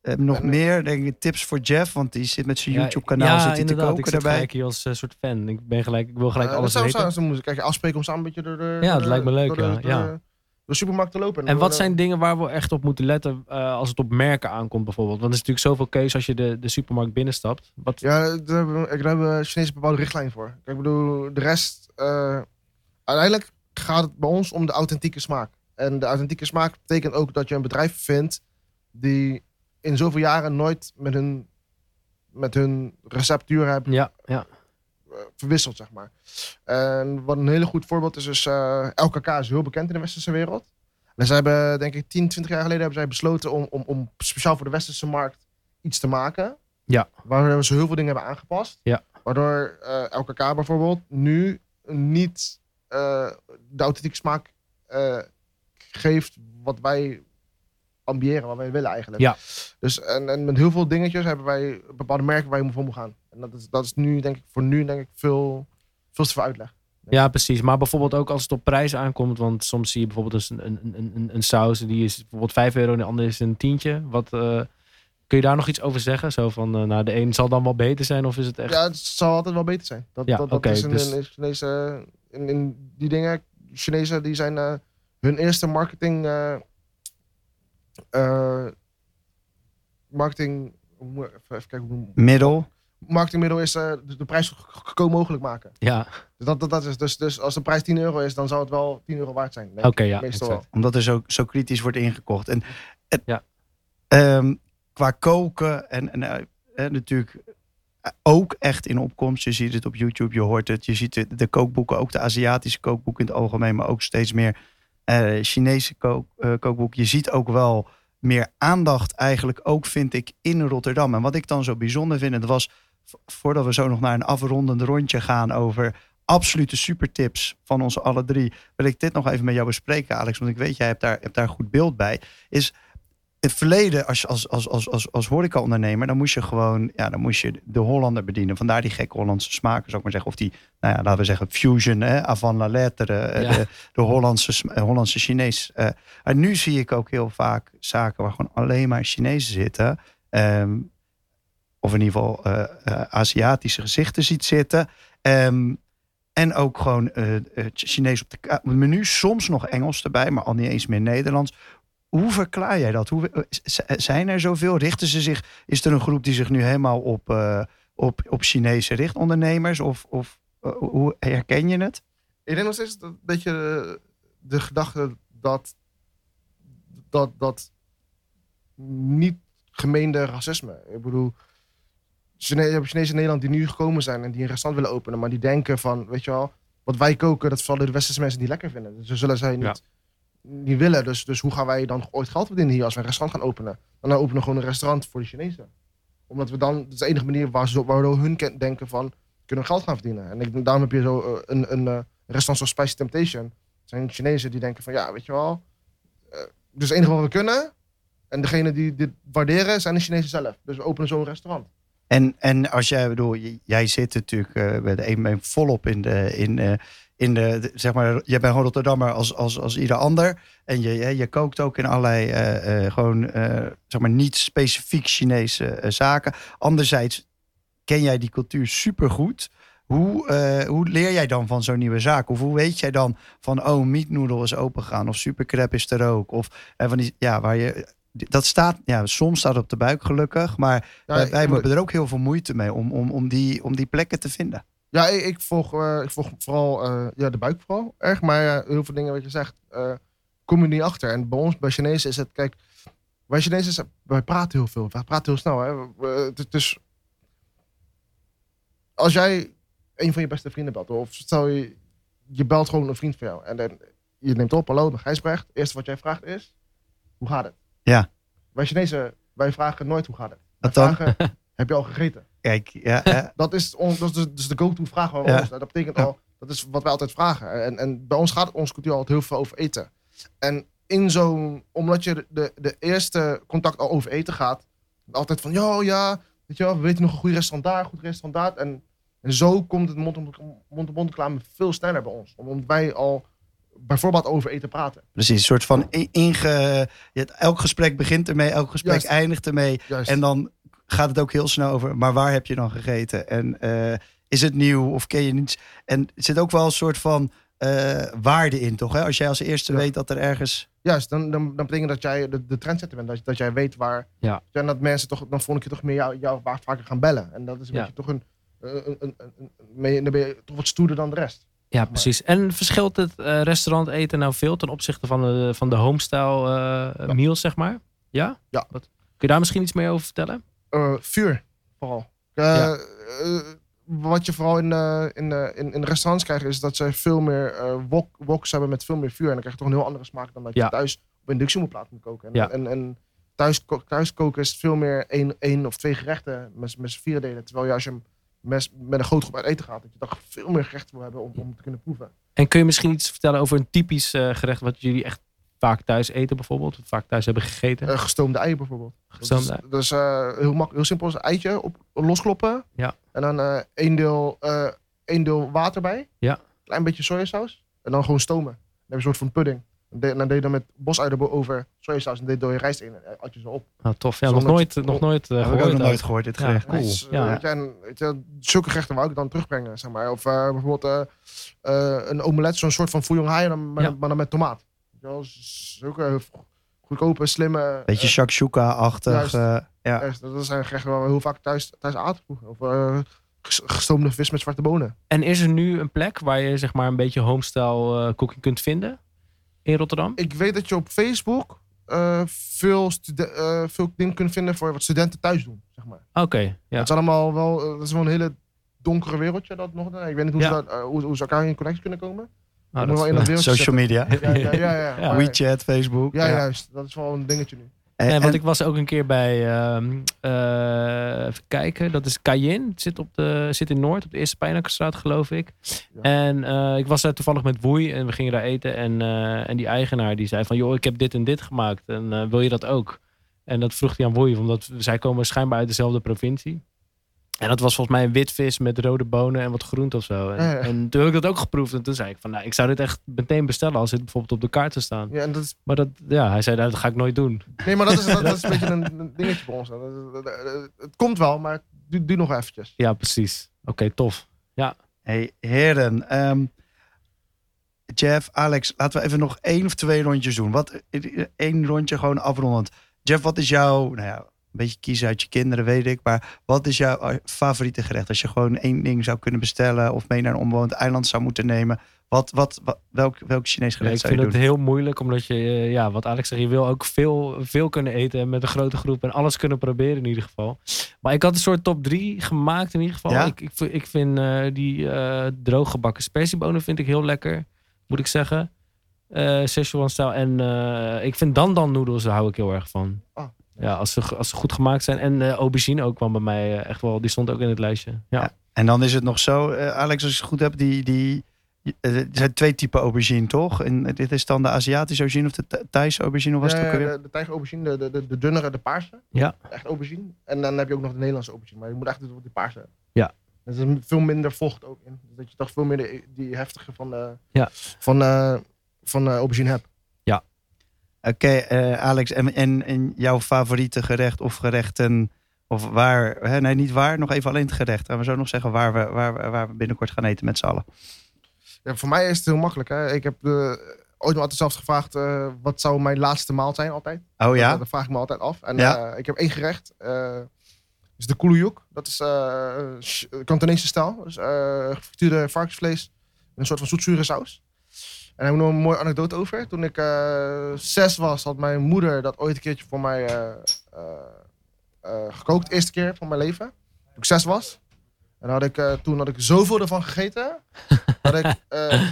Uh, nog en, meer denk ik, tips voor Jeff, want die zit met zijn YouTube-kanaal ja, zit hij te koken ik daarbij. gelijk hier als uh, soort fan. Ik ben gelijk, ik wil gelijk uh, alles dat weten. Dan moet ik afspreken om samen een beetje door de. Ja, dat lijkt me leuk. Ja. De, supermarkt te lopen. En, en wat zijn dingen waar we echt op moeten letten uh, als het op merken aankomt bijvoorbeeld? Want er is natuurlijk zoveel keuze als je de, de supermarkt binnenstapt. Wat... Ja, daar hebben, ik, daar hebben Chinese bepaalde richtlijnen voor. Ik bedoel, de rest... Uh, uiteindelijk gaat het bij ons om de authentieke smaak. En de authentieke smaak betekent ook dat je een bedrijf vindt die in zoveel jaren nooit met hun, met hun receptuur hebben ja, ja. Verwisseld, zeg maar. En wat een hele goed voorbeeld is, is uh, LKK is heel bekend in de westerse wereld. En ze hebben, denk ik, 10, 20 jaar geleden hebben zij besloten om, om, om speciaal voor de westerse markt iets te maken. Ja. Waar ze heel veel dingen hebben aangepast. Ja. Waardoor uh, LKK bijvoorbeeld nu niet uh, de authentieke smaak uh, geeft wat wij ambiëren, wat wij willen eigenlijk. Ja. Dus en, en met heel veel dingetjes hebben wij bepaalde merken waar je voor moet gaan. En dat is, dat is nu, denk ik, voor nu denk ik veel, veel te veel uitleg. Ja, precies. Maar bijvoorbeeld ook als het op prijs aankomt. Want soms zie je bijvoorbeeld een, een, een, een, een saus die is bijvoorbeeld 5 euro en de andere is een tientje. Wat, uh, kun je daar nog iets over zeggen? Zo van, uh, nou de een zal dan wel beter zijn of is het echt... Ja, het zal altijd wel beter zijn. Dat, ja, dat, dat okay, is in, dus... in, Chinese, in, in die dingen, Chinezen die zijn uh, hun eerste marketing... marketing... Even kijken, Middel? Marketingmiddel is uh, de prijs zo goedkoop mogelijk maken. Ja. Dus, dat, dat, dat is, dus, dus als de prijs 10 euro is, dan zal het wel 10 euro waard zijn. Oké, okay, ja. Meestal wel. Omdat er zo, zo kritisch wordt ingekocht. En, en ja. Um, qua koken en, en, en uh, natuurlijk ook echt in opkomst. Je ziet het op YouTube, je hoort het. Je ziet de, de kookboeken, ook de Aziatische kookboeken in het algemeen, maar ook steeds meer uh, Chinese kook, uh, kookboeken. Je ziet ook wel meer aandacht eigenlijk ook, vind ik, in Rotterdam. En wat ik dan zo bijzonder vind, het was voordat we zo nog naar een afrondend rondje gaan over absolute supertips van ons alle drie, wil ik dit nog even met jou bespreken, Alex. Want ik weet, jij hebt daar, hebt daar goed beeld bij. Is het verleden, als, als, als, als, als, als horeca-ondernemer, dan moest je gewoon, ja, dan moest je de Hollander bedienen. Vandaar die gekke Hollandse smaken, zou ik maar zeggen. Of die, nou ja, laten we zeggen, fusion, hè, avant la lettre, eh, Ja. de, de Hollandse, eh, Hollandse Chinees. Eh, en nu zie ik ook heel vaak zaken waar gewoon alleen maar Chinezen zitten. Ehm, of in ieder geval eh, eh, Aziatische gezichten ziet zitten. Ehm, en ook gewoon eh, Chinees op de op het menu. Soms nog Engels erbij, maar al niet eens meer Nederlands. Hoe verklaar jij dat? Hoe, zijn er zoveel? Richten ze zich? Is er een groep die zich nu helemaal op, op, op Chinese richt, ondernemers? Of, of hoe herken je het? Ik denk steeds dat een beetje de, de gedachte dat, dat, dat niet gemeende racisme. Ik bedoel, Chine- je hebt Chinezen in Nederland die nu gekomen zijn en die een restaurant willen openen, maar die denken van, weet je wel, wat wij koken, dat vallen de westerse mensen niet lekker vinden. Dus ze zullen zij niet, niet willen. Dus, dus hoe gaan wij dan ooit geld verdienen hier als we een restaurant gaan openen? Dan openen we gewoon een restaurant voor de Chinezen. Omdat we dan, dat is de enige manier waar ze, waardoor hun ken- denken van, kunnen we geld gaan verdienen. En ik, daarom heb je zo eh, een, een eh, restaurant zoals Spicy Temptation. Het zijn Chinezen die denken van, ja, weet je wel, eh, is het enige wat we kunnen. En degene die dit waarderen zijn de Chinezen zelf. Dus we openen zo'n restaurant. En, en als jij bedoel, jij zit natuurlijk eh bij de een volop in de. In, eh, in de, zeg maar, jij bent gewoon Rotterdammer als, als, als ieder ander. En je, je, je kookt ook in allerlei eh, eh, gewoon, zeg maar, niet specifiek Chinese zaken. Anderzijds ken jij die cultuur supergoed. Hoe, hoe leer jij dan van zo'n nieuwe zaak? Of hoe weet jij dan van, oh, meatnoodle is opengaan. Of supercrab is er ook. Of eh, van die, ja, waar je... Dat staat, ja, soms staat het op de buik gelukkig. Maar Ja, wij, hebben er ook heel veel moeite mee om, om, om, die, om die plekken te vinden. Ja, ik, ik volg, eh, ik volg vooral eh, ja, de buik vooral erg. Maar ja, heel veel dingen wat je zegt, eh, kom je niet achter. En bij ons, bij Chinezen is het, kijk, wij Chinezen, zijn- wij praten heel veel. Wij praten heel snel. Hè. Dus als jij een van je beste vrienden belt, of stel je, je belt gewoon een vriend van jou. En dan, je neemt op, hallo, Gijsbrecht. Het eerste wat jij vraagt is, hoe gaat het? Ja. Wij Chinezen, wij vragen nooit hoe gaat het. Wij dan? vragen, [laughs] heb je al gegeten? Kijk, ja, ja, [laughs] Dat is, on, dat is de, dus de go-to vraag van Ja. ons. Dat betekent al, dat is wat wij altijd vragen. En, en bij ons gaat het, onze cultuur altijd heel veel over eten. En in zo'n, omdat je de, de, de eerste contact al over eten gaat, altijd van, ja, ja, weet je wel, we weten nog een goed restaurant daar, een goed restaurant daar. En, en zo komt het mond-op-mond reclame veel sneller bij ons. Omdat wij al bijvoorbeeld over eten praten. precies. Een soort van in- inge... je elk gesprek begint ermee, elk gesprek Juist. eindigt ermee. Juist. En dan gaat het ook heel snel over, maar waar heb je dan gegeten? En eh, is het nieuw of ken je niets? En er zit ook wel een soort van eh, waarde in, toch? Hè? Als jij als eerste Ja. weet dat er ergens... Juist, dan, dan, dan betekent dat jij de, de trendsetter bent. Dat, dat jij weet waar. Ja. En dat mensen toch dan volgende keer toch meer jou, jou waar vaker gaan bellen. En dat is een Ja. beetje toch een. een, een, een, een- een- dan ben je toch wat stoerder dan de rest. Ja, precies. En verschilt het eh, restaurant eten nou veel ten opzichte van de, van de homestyle eh, Ja. meals, zeg maar? Ja? Ja. Wat, kun je daar misschien iets meer over vertellen? Eh, vuur, vooral. Ja. wat je vooral in, in, in, in restaurants krijgt, is dat ze veel meer wok, woks hebben met veel meer vuur. En dan krijg je toch een heel andere smaak dan dat je Ja. thuis op inductie moet laten koken. En, Ja. en, en thuis, thuis koken is veel meer één, één of twee gerechten met, met z'n vier delen. Terwijl je als je hem met, met een groot groep uit eten gaat, dat je toch veel meer gerechten wil hebben om, om te kunnen proeven. En kun je misschien iets vertellen over een typisch eh, gerecht wat jullie echt vaak thuis eten bijvoorbeeld? Of vaak thuis hebben gegeten? Eh, gestoomde eieren bijvoorbeeld. Gestoomde dat is eh, heel, mak heel simpel. Een eitje op, loskloppen. Ja. En dan één, deel, één deel water bij. Ja. Klein beetje sojasaus. En dan gewoon stomen. Dan heb je een soort van pudding. En dan deed je dan met bosuien over sojasaus. En deed je rijst in. En had je zo op. Nou, tof. Ja, nog nooit, nog nooit eh, heb ik ook gehoord. nog nooit gehoord, dit Ja, gerecht. cool. Dus, eh, Ja. weet je, en, weet je, zulke gerechten wou ik dan terugbrengen. Zeg maar. Of eh, bijvoorbeeld eh, eh, een omelet. Zo'n soort van fouillon haai. Ja. Maar dan met tomaat. Zulke goedkope, slimme... Beetje eh, shakshuka-achtig. Eh, ja. Echt, dat zijn gerechten waar we heel vaak thuis, thuis aten. Of eh, ges- gestoomde vis met zwarte bonen. En is er nu een plek waar je zeg maar een beetje homestyle eh, cooking kunt vinden in Rotterdam? Ik weet dat je op Facebook eh, veel, eh, veel dingen kunt vinden voor wat studenten thuis doen. Zeg maar. Oké, ja. Het is allemaal wel, eh, dat is wel een hele donkere wereldje. Dat nog, ik weet niet hoe, Ja. ze, dat, eh, hoe, hoe ze elkaar in connectie kunnen komen. Nou, moet dat wel in dat eh, Social media. Ja, ja, ja. ja. [laughs] Ja. WeChat, Facebook. ja, juist. Dat is wel een dingetje nu. En, En, want en- ik was ook een keer bij, ehm, eh, even kijken, dat is Cayenne. Het zit, op de, zit in Noord, op de Eerste Pijnakkerstraat geloof ik. Ja. En eh, ik was daar toevallig met Woei en we gingen daar eten. En, eh, en die eigenaar die zei van, joh, ik heb dit en dit gemaakt. En eh, wil je dat ook? En dat vroeg hij aan Wolf, omdat zij komen schijnbaar uit dezelfde provincie. En dat was volgens mij een witvis met rode bonen en wat groente of zo. En, Ja, ja. en toen heb ik dat ook geproefd. En toen zei ik van, nou, ik zou dit echt meteen bestellen als het bijvoorbeeld op de kaart zou staan. Ja, en dat is, Maar dat, ja, hij zei, nou, dat ga ik nooit doen. nee, maar dat is, dat, dat is een [laughs] beetje een, een dingetje voor ons. Dat- dat- dat- Het komt wel, maar duurt duurt nog eventjes. Ja, precies. Oké, tof. Hey, heren. ehm, Jeff, Alex, laten we even nog één of twee rondjes doen. Wat, één rondje gewoon afrondend. Jeff, wat is jouw, nou ja, beetje kiezen uit je kinderen, weet ik. Maar wat is jouw eh, favoriete gerecht? Als je gewoon één ding zou kunnen bestellen of mee naar een onbewoond eiland zou moeten nemen. Wat, wat, wat, welk, welk Chinees Ja, gerecht ik zou vind je het doen? heel moeilijk, omdat je, eh, ja, wat Alex zegt, je wil ook veel, veel kunnen eten en met een grote groep en alles kunnen proberen in ieder geval. Maar ik had een soort top 3 gemaakt in ieder geval. Ja? Ik, ik, vind- ik vind eh, die eh drooggebakken spersiebonen vind ik heel lekker, moet ik zeggen. Eh Szechuan stijl. En ik vind dan dan noedels, daar hou ik heel erg van. Ah. Ja, als ze, als ze goed gemaakt zijn. En eh, aubergine ook kwam bij mij eh, echt wel, die stond ook in het lijstje. Ja. Ja. En dan is het nog zo, eh, Alex, als je het goed hebt, die, die, er zijn twee typen aubergine, toch? En dit is dan de Aziatische aubergine of de Tha- Thaise aubergine, of was het Ja, ook alweer? de, de tijger aubergine, de, de, de, dunnere, de paarse. Ja. Echt aubergine. En dan heb je ook nog de Nederlandse aubergine. Maar je moet echt de, de paarse hebben. Ja. Er zit veel minder vocht ook in. Dus dat je toch veel meer die, die heftige van, de, Ja. van, eh, van aubergine hebt. Oké, eh, Alex, en, en, en jouw favoriete gerecht of gerechten, of waar, hè, nee niet waar, nog even alleen het gerecht. Gaan we zo nog zeggen waar we, waar, waar we binnenkort gaan eten met z'n allen. Ja, voor mij is het heel makkelijk. Hè. Ik heb eh, ooit me altijd zelfs gevraagd, eh, wat zou mijn laatste maal zijn altijd? Oh ja? Dat, vraag ik me altijd af. En Ja. eh, ik heb één gerecht. eh is de koeluyuk. Dat is eh Kantonese stijl. Dus eh gefrituurde varkensvlees een soort van zoetzure saus. En daar heb ik nog een mooie anekdote over. Toen ik eh, zes was, had mijn moeder dat ooit een keertje voor mij eh, eh, gekookt. De eerste keer van mijn leven. Toen ik zes was. En had ik, eh, toen had ik zoveel ervan gegeten. [laughs] dat ik eh,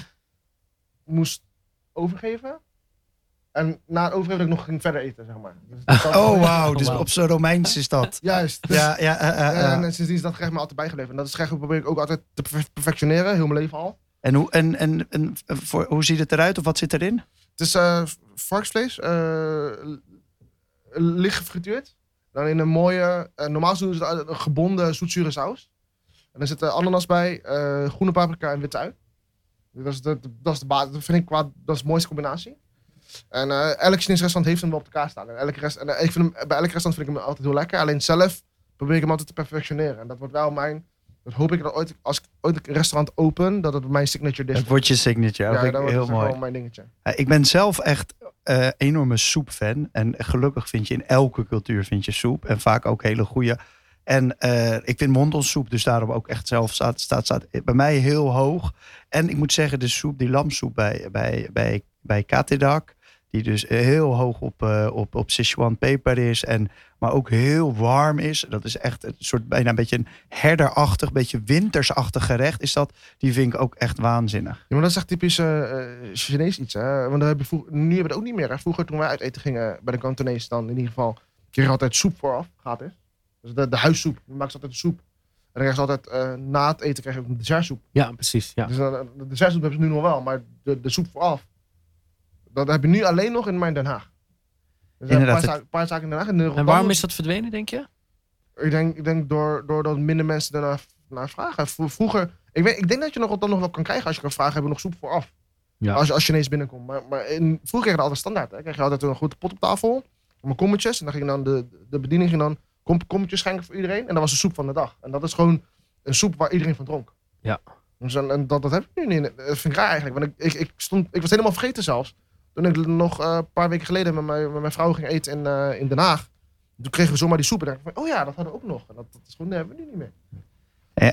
moest overgeven. En na het overgeven dat ik nog ging verder eten, zeg maar. Dus Oh wauw, [laughs] dus op zijn Romeins is dat. Juist. Dus- Ja, ja, ja, eh. en sindsdien is dat gerecht me altijd bijgebleven. En dat is gerecht probeer ik ook altijd te perfe- perfectioneren, heel mijn leven al. En, hoe, en, en, en voor, hoe ziet het eruit of wat zit erin? Het is eh, varkensvlees, eh, licht gefrituurd. Dan in een mooie, eh, normaal doen ze het een gebonden zoetzure saus. En er zit eh, ananas bij, groene paprika en witte ui. Dat is de, dat is de basis. Dat vind ik qua, dat is de mooiste combinatie. En elk Chinees restaurant heeft hem wel op de kaart staan. En elke rest, en, ik vind hem, bij elk restaurant vind ik hem altijd heel lekker. Alleen zelf probeer ik hem altijd te perfectioneren. En dat wordt wel mijn... Dat hoop ik dat ooit, als ik ooit een restaurant open, dat het mijn signature dish Het wordt je signature. Ja, dat wordt heel mooi. wel mijn dingetje. Ik ben zelf echt eh enorme soepfan. En gelukkig vind je in elke cultuur vind je soep. En vaak ook hele goede. En eh, ik vind mondelsoep dus daarom ook echt zelf staat, staat, staat bij mij heel hoog. En ik moet zeggen, de soep, die lamsoep bij, bij, bij, bij Katedak. Die dus heel hoog op, eh, op, op Sichuan peper is. En, maar ook heel warm is. Dat is echt een soort bijna een beetje een herderachtig, beetje wintersachtig gerecht. Is dat, die vind ik ook echt waanzinnig. Ja, maar dat is echt typisch eh, eh, Chinees iets. Hè? Want dat heb je vroeger, nu hebben we het ook niet meer. Hè? Vroeger toen wij uit eten gingen bij de Kantonees, dan in ieder geval kreeg je altijd soep vooraf, gratis. Dus de, de huissoep, dan maken ze altijd de soep. En dan krijg je altijd, eh, na het eten krijg je ook een dessertsoep. Ja, precies. Ja. Dus de dessertsoep hebben ze nu nog wel, maar de, de soep vooraf, dat heb je nu alleen nog in mijn Den Haag. Er zijn Inderdaad, een paar, zaken, paar zaken in Den Haag. En, in En Rotterdam- waarom is dat verdwenen, denk je? Ik denk, ik denk door, doordat minder mensen daarnaar naar vragen. Vro- Vroeger, ik, weet, ik denk dat je nog, dat nog wel kan krijgen als je kan vragen, hebben we nog soep vooraf. Ja. Als je als Chinees binnenkomt. Maar, maar in, vroeger kreeg je dat altijd standaard. Hè? Kreeg je altijd een grote pot op tafel, met kommetjes. En dan ging dan de, de bediening ging dan kom, kommetjes schenken voor iedereen. En dat was de soep van de dag. En dat is gewoon een soep waar iedereen van dronk. Ja. Dus en, en dat, dat heb ik nu niet. Dat vind ik raar eigenlijk. Want ik, ik, ik, stond, ik was helemaal vergeten zelfs. Toen ik nog eh, een paar weken geleden met mijn, met mijn vrouw ging eten in, eh, in Den Haag. Toen kregen we zomaar die soep. En dacht ik van, oh ja, dat hadden we ook nog. En dat, dat is gewoon, nee, hebben we nu niet meer.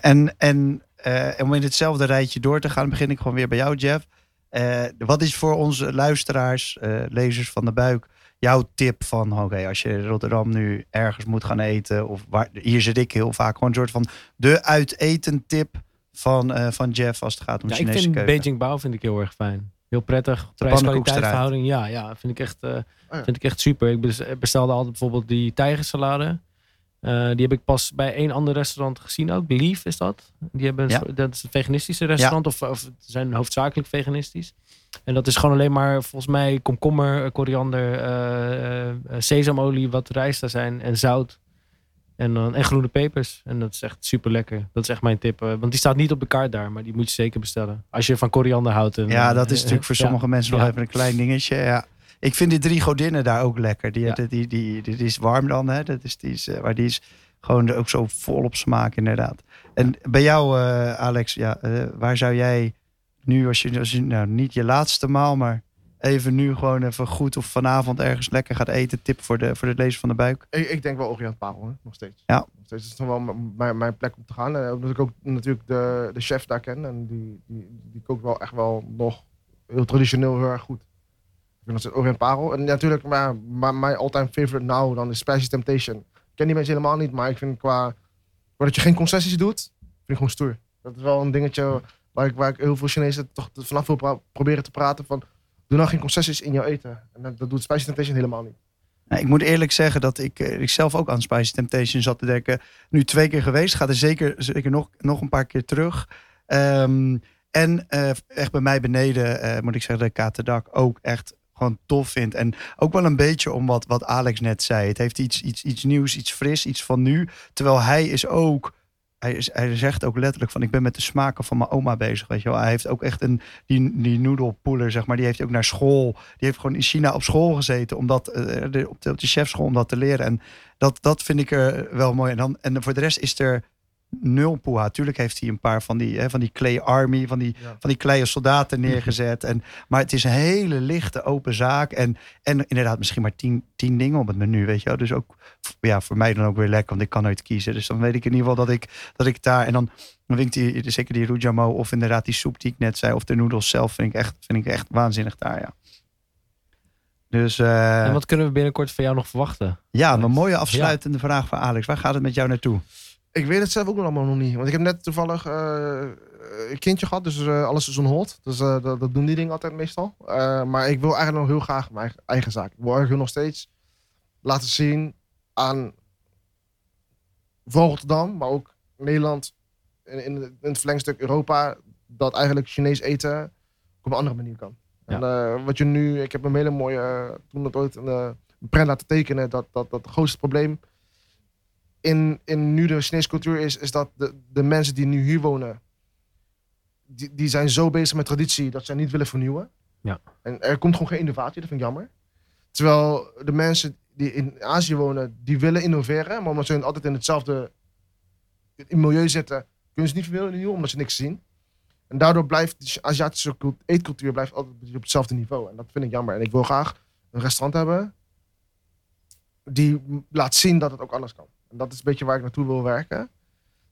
En, en eh, om in hetzelfde rijtje door te gaan, begin ik gewoon weer bij jou, Jeff. Eh, wat is voor onze luisteraars, eh, lezers van de buik, jouw tip van, oké, als je in Rotterdam nu ergens moet gaan eten, of waar, hier zit ik heel vaak, gewoon een soort van de uiteten tip van, eh, van Jeff als het gaat om Ja, ik Chinese vind keuken. Beijing Bao vind ik heel erg fijn. Heel prettig. pannenkoekstrijd. Prijs-kwaliteit verhouding. Ja, ja, vind ik echt, eh, ja. vind ik echt super. Ik bes- bestelde altijd bijvoorbeeld die tijgersalade. Eh, die heb ik pas bij één ander restaurant gezien ook. Leaf is dat. Die hebben een Ja. soort- dat is een veganistische restaurant. Of, of ze zijn hoofdzakelijk veganistisch. En dat is gewoon alleen maar volgens mij komkommer, eh, koriander, eh, eh, sesamolie, wat rijst daar zijn en zout. En, dan en groene pepers. En dat is echt super lekker. Dat is echt mijn tip. want die staat niet op de kaart daar, maar die moet je zeker bestellen. Als je van koriander houdt. En, ja, dat is natuurlijk voor [laughs] ja. sommige mensen nog even een klein dingetje. Ja. Ik vind die drie godinnen daar ook lekker. Die, die, die, die, die is warm dan, hè? Dat is, die is, eh, maar die is gewoon ook zo vol op smaak, inderdaad. En bij jou, eh, Alex, ja, eh, waar zou jij nu, als je, als je nou, niet je laatste maal, maar even nu gewoon even goed of vanavond ergens lekker gaat eten, tip voor de, voor de lezer van de buik? Ik, ik denk wel Orient Parel, hè, nog steeds. Ja. Nog steeds is het wel mijn, mijn plek om te gaan. Eh, omdat ik ook natuurlijk de, de chef daar ken. En die, die, die kookt wel echt wel nog heel traditioneel heel erg goed. Ik vind dat Orient Parel. En natuurlijk, maar, maar mijn all-time favorite nou dan is Spicy Temptation. Ik ken die mensen helemaal niet, maar ik vind qua... dat je geen concessies doet, vind ik gewoon stoer. Dat is wel een dingetje waar ik, waar ik heel veel Chinezen toch vanaf wil proberen te praten van... Doe nou geen concessies in jouw eten. En dat, dat doet Spicy Temptation helemaal niet. Ik moet eerlijk zeggen dat ik, eh, ik zelf ook aan Spicy Temptation zat te denken. Nu twee keer geweest, gaat er zeker, zeker nog, nog een paar keer terug. Ehm, en eh, echt bij mij beneden, eh, moet ik zeggen, de Katerdak ook echt gewoon tof vindt. En ook wel een beetje om wat, wat Alex net zei. Het heeft iets, iets, iets nieuws, iets fris, iets van nu. Terwijl hij is ook... Hij, hij zegt ook letterlijk van ik ben met de smaken van mijn oma bezig. Weet je wel. Hij heeft ook echt een die, die noedelpoeler, zeg maar. Die heeft ook naar school. Die heeft gewoon in China op school gezeten. Omdat, eh, op, de, op de chefschool om dat te leren. En dat, dat vind ik er wel mooi. En, dan, en voor de rest is er nul poeha. Tuurlijk heeft hij een paar van die, hè, van die clay army, van die, Ja. van die kleine soldaten [laughs] neergezet. En, maar het is een hele lichte open zaak. En, en inderdaad misschien maar tien, tien dingen op het menu, weet je wel. Dus ook ja, voor mij dan ook weer lekker, want ik kan nooit kiezen. Dus dan weet ik in ieder geval dat ik, dat ik daar... En dan, dan vind ik die, zeker die Rujamo of inderdaad die soep die ik net zei... of de noedels zelf vind ik echt, vind ik echt waanzinnig daar, ja. Dus eh, En wat kunnen we binnenkort van jou nog verwachten? ja, een mooie afsluitende vraag voor Alex. Waar gaat het met jou naartoe? Ik weet het zelf ook nog allemaal nog niet. Want ik heb net toevallig eh, een kindje gehad, dus eh, alles is on hold. Dus eh, dat, dat doen die dingen altijd meestal. Maar ik wil eigenlijk nog heel graag mijn eigen, eigen zaak. Ik wil eigenlijk nog steeds laten zien aan Rotterdam, maar ook Nederland, in, in, het verlengstuk Europa, dat eigenlijk Chinees eten op een andere manier kan. En wat je nu, ik heb een hele mooie, toen dat ooit een, een laten tekenen, dat, dat, dat het grootste probleem in, in nu de Chinese cultuur is, is dat de, de mensen die nu hier wonen, die, die zijn zo bezig met traditie dat ze niet willen vernieuwen. Ja. En er komt gewoon geen innovatie, dat vind ik jammer. Terwijl de mensen die in Azië wonen, die willen innoveren, maar omdat ze altijd in hetzelfde in milieu zitten, kunnen ze niet vernieuwen omdat ze niks zien. En daardoor blijft de Aziatische cult- eetcultuur blijft altijd op hetzelfde niveau. En dat vind ik jammer. En ik wil graag een restaurant hebben die laat zien dat het ook anders kan. Dat is een beetje waar ik naartoe wil werken.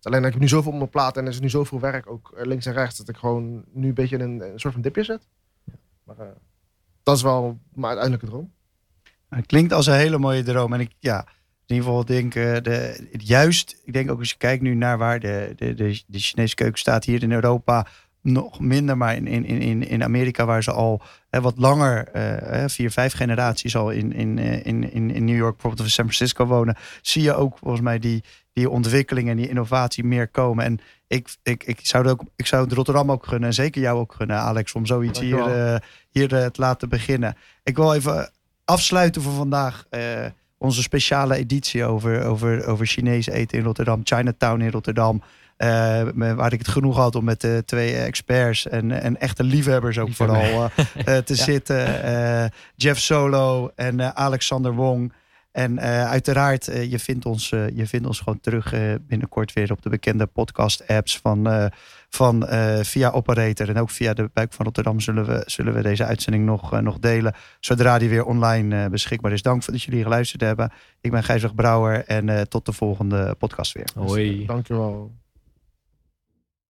Alleen ik heb nu zoveel op mijn plaat en er is nu zoveel werk, ook eh, links en rechts, dat ik gewoon nu een beetje in een, soort van dipje zit. Maar eh, dat is wel mijn uiteindelijke droom. Het klinkt als een hele mooie droom. En ik, ja, in ieder geval denk eh, de, juist, ik denk ook als je kijkt nu naar waar de, de, de Chinese keuken staat hier in Europa, nog minder, maar in, in, in, in Amerika waar ze al hè, wat langer, eh, vier, vijf generaties al in, in, eh, in, in, in New York, bijvoorbeeld of in San Francisco wonen, zie je ook volgens mij die, die ontwikkeling en die innovatie meer komen. En ik, ik, ik, zou het ook, ik zou het Rotterdam ook gunnen en zeker jou ook gunnen, Alex, om zoiets hier, eh, hier eh, te laten beginnen. Ik wil even afsluiten voor vandaag. onze speciale editie over, over, over Chinees eten in Rotterdam. Chinatown in Rotterdam. Eh, waar ik het genoeg had om met de twee experts en, en echte liefhebbers ook vooral eh, [laughs] eh, te Ja. zitten. Eh, Jeff Solo en eh, Alexander Wong. En eh, uiteraard, je, vindt ons, je vindt ons gewoon terug eh, binnenkort weer op de bekende podcast-apps van, eh, van eh, via Operator. En ook via de Buik van Rotterdam zullen we, zullen we deze uitzending nog, nog delen. Zodra die weer online eh, beschikbaar is. Dank voor dat jullie geluisterd hebben. Ik ben Gijsweg Brouwer en eh, tot de volgende podcast weer. Hoi. Dankjewel.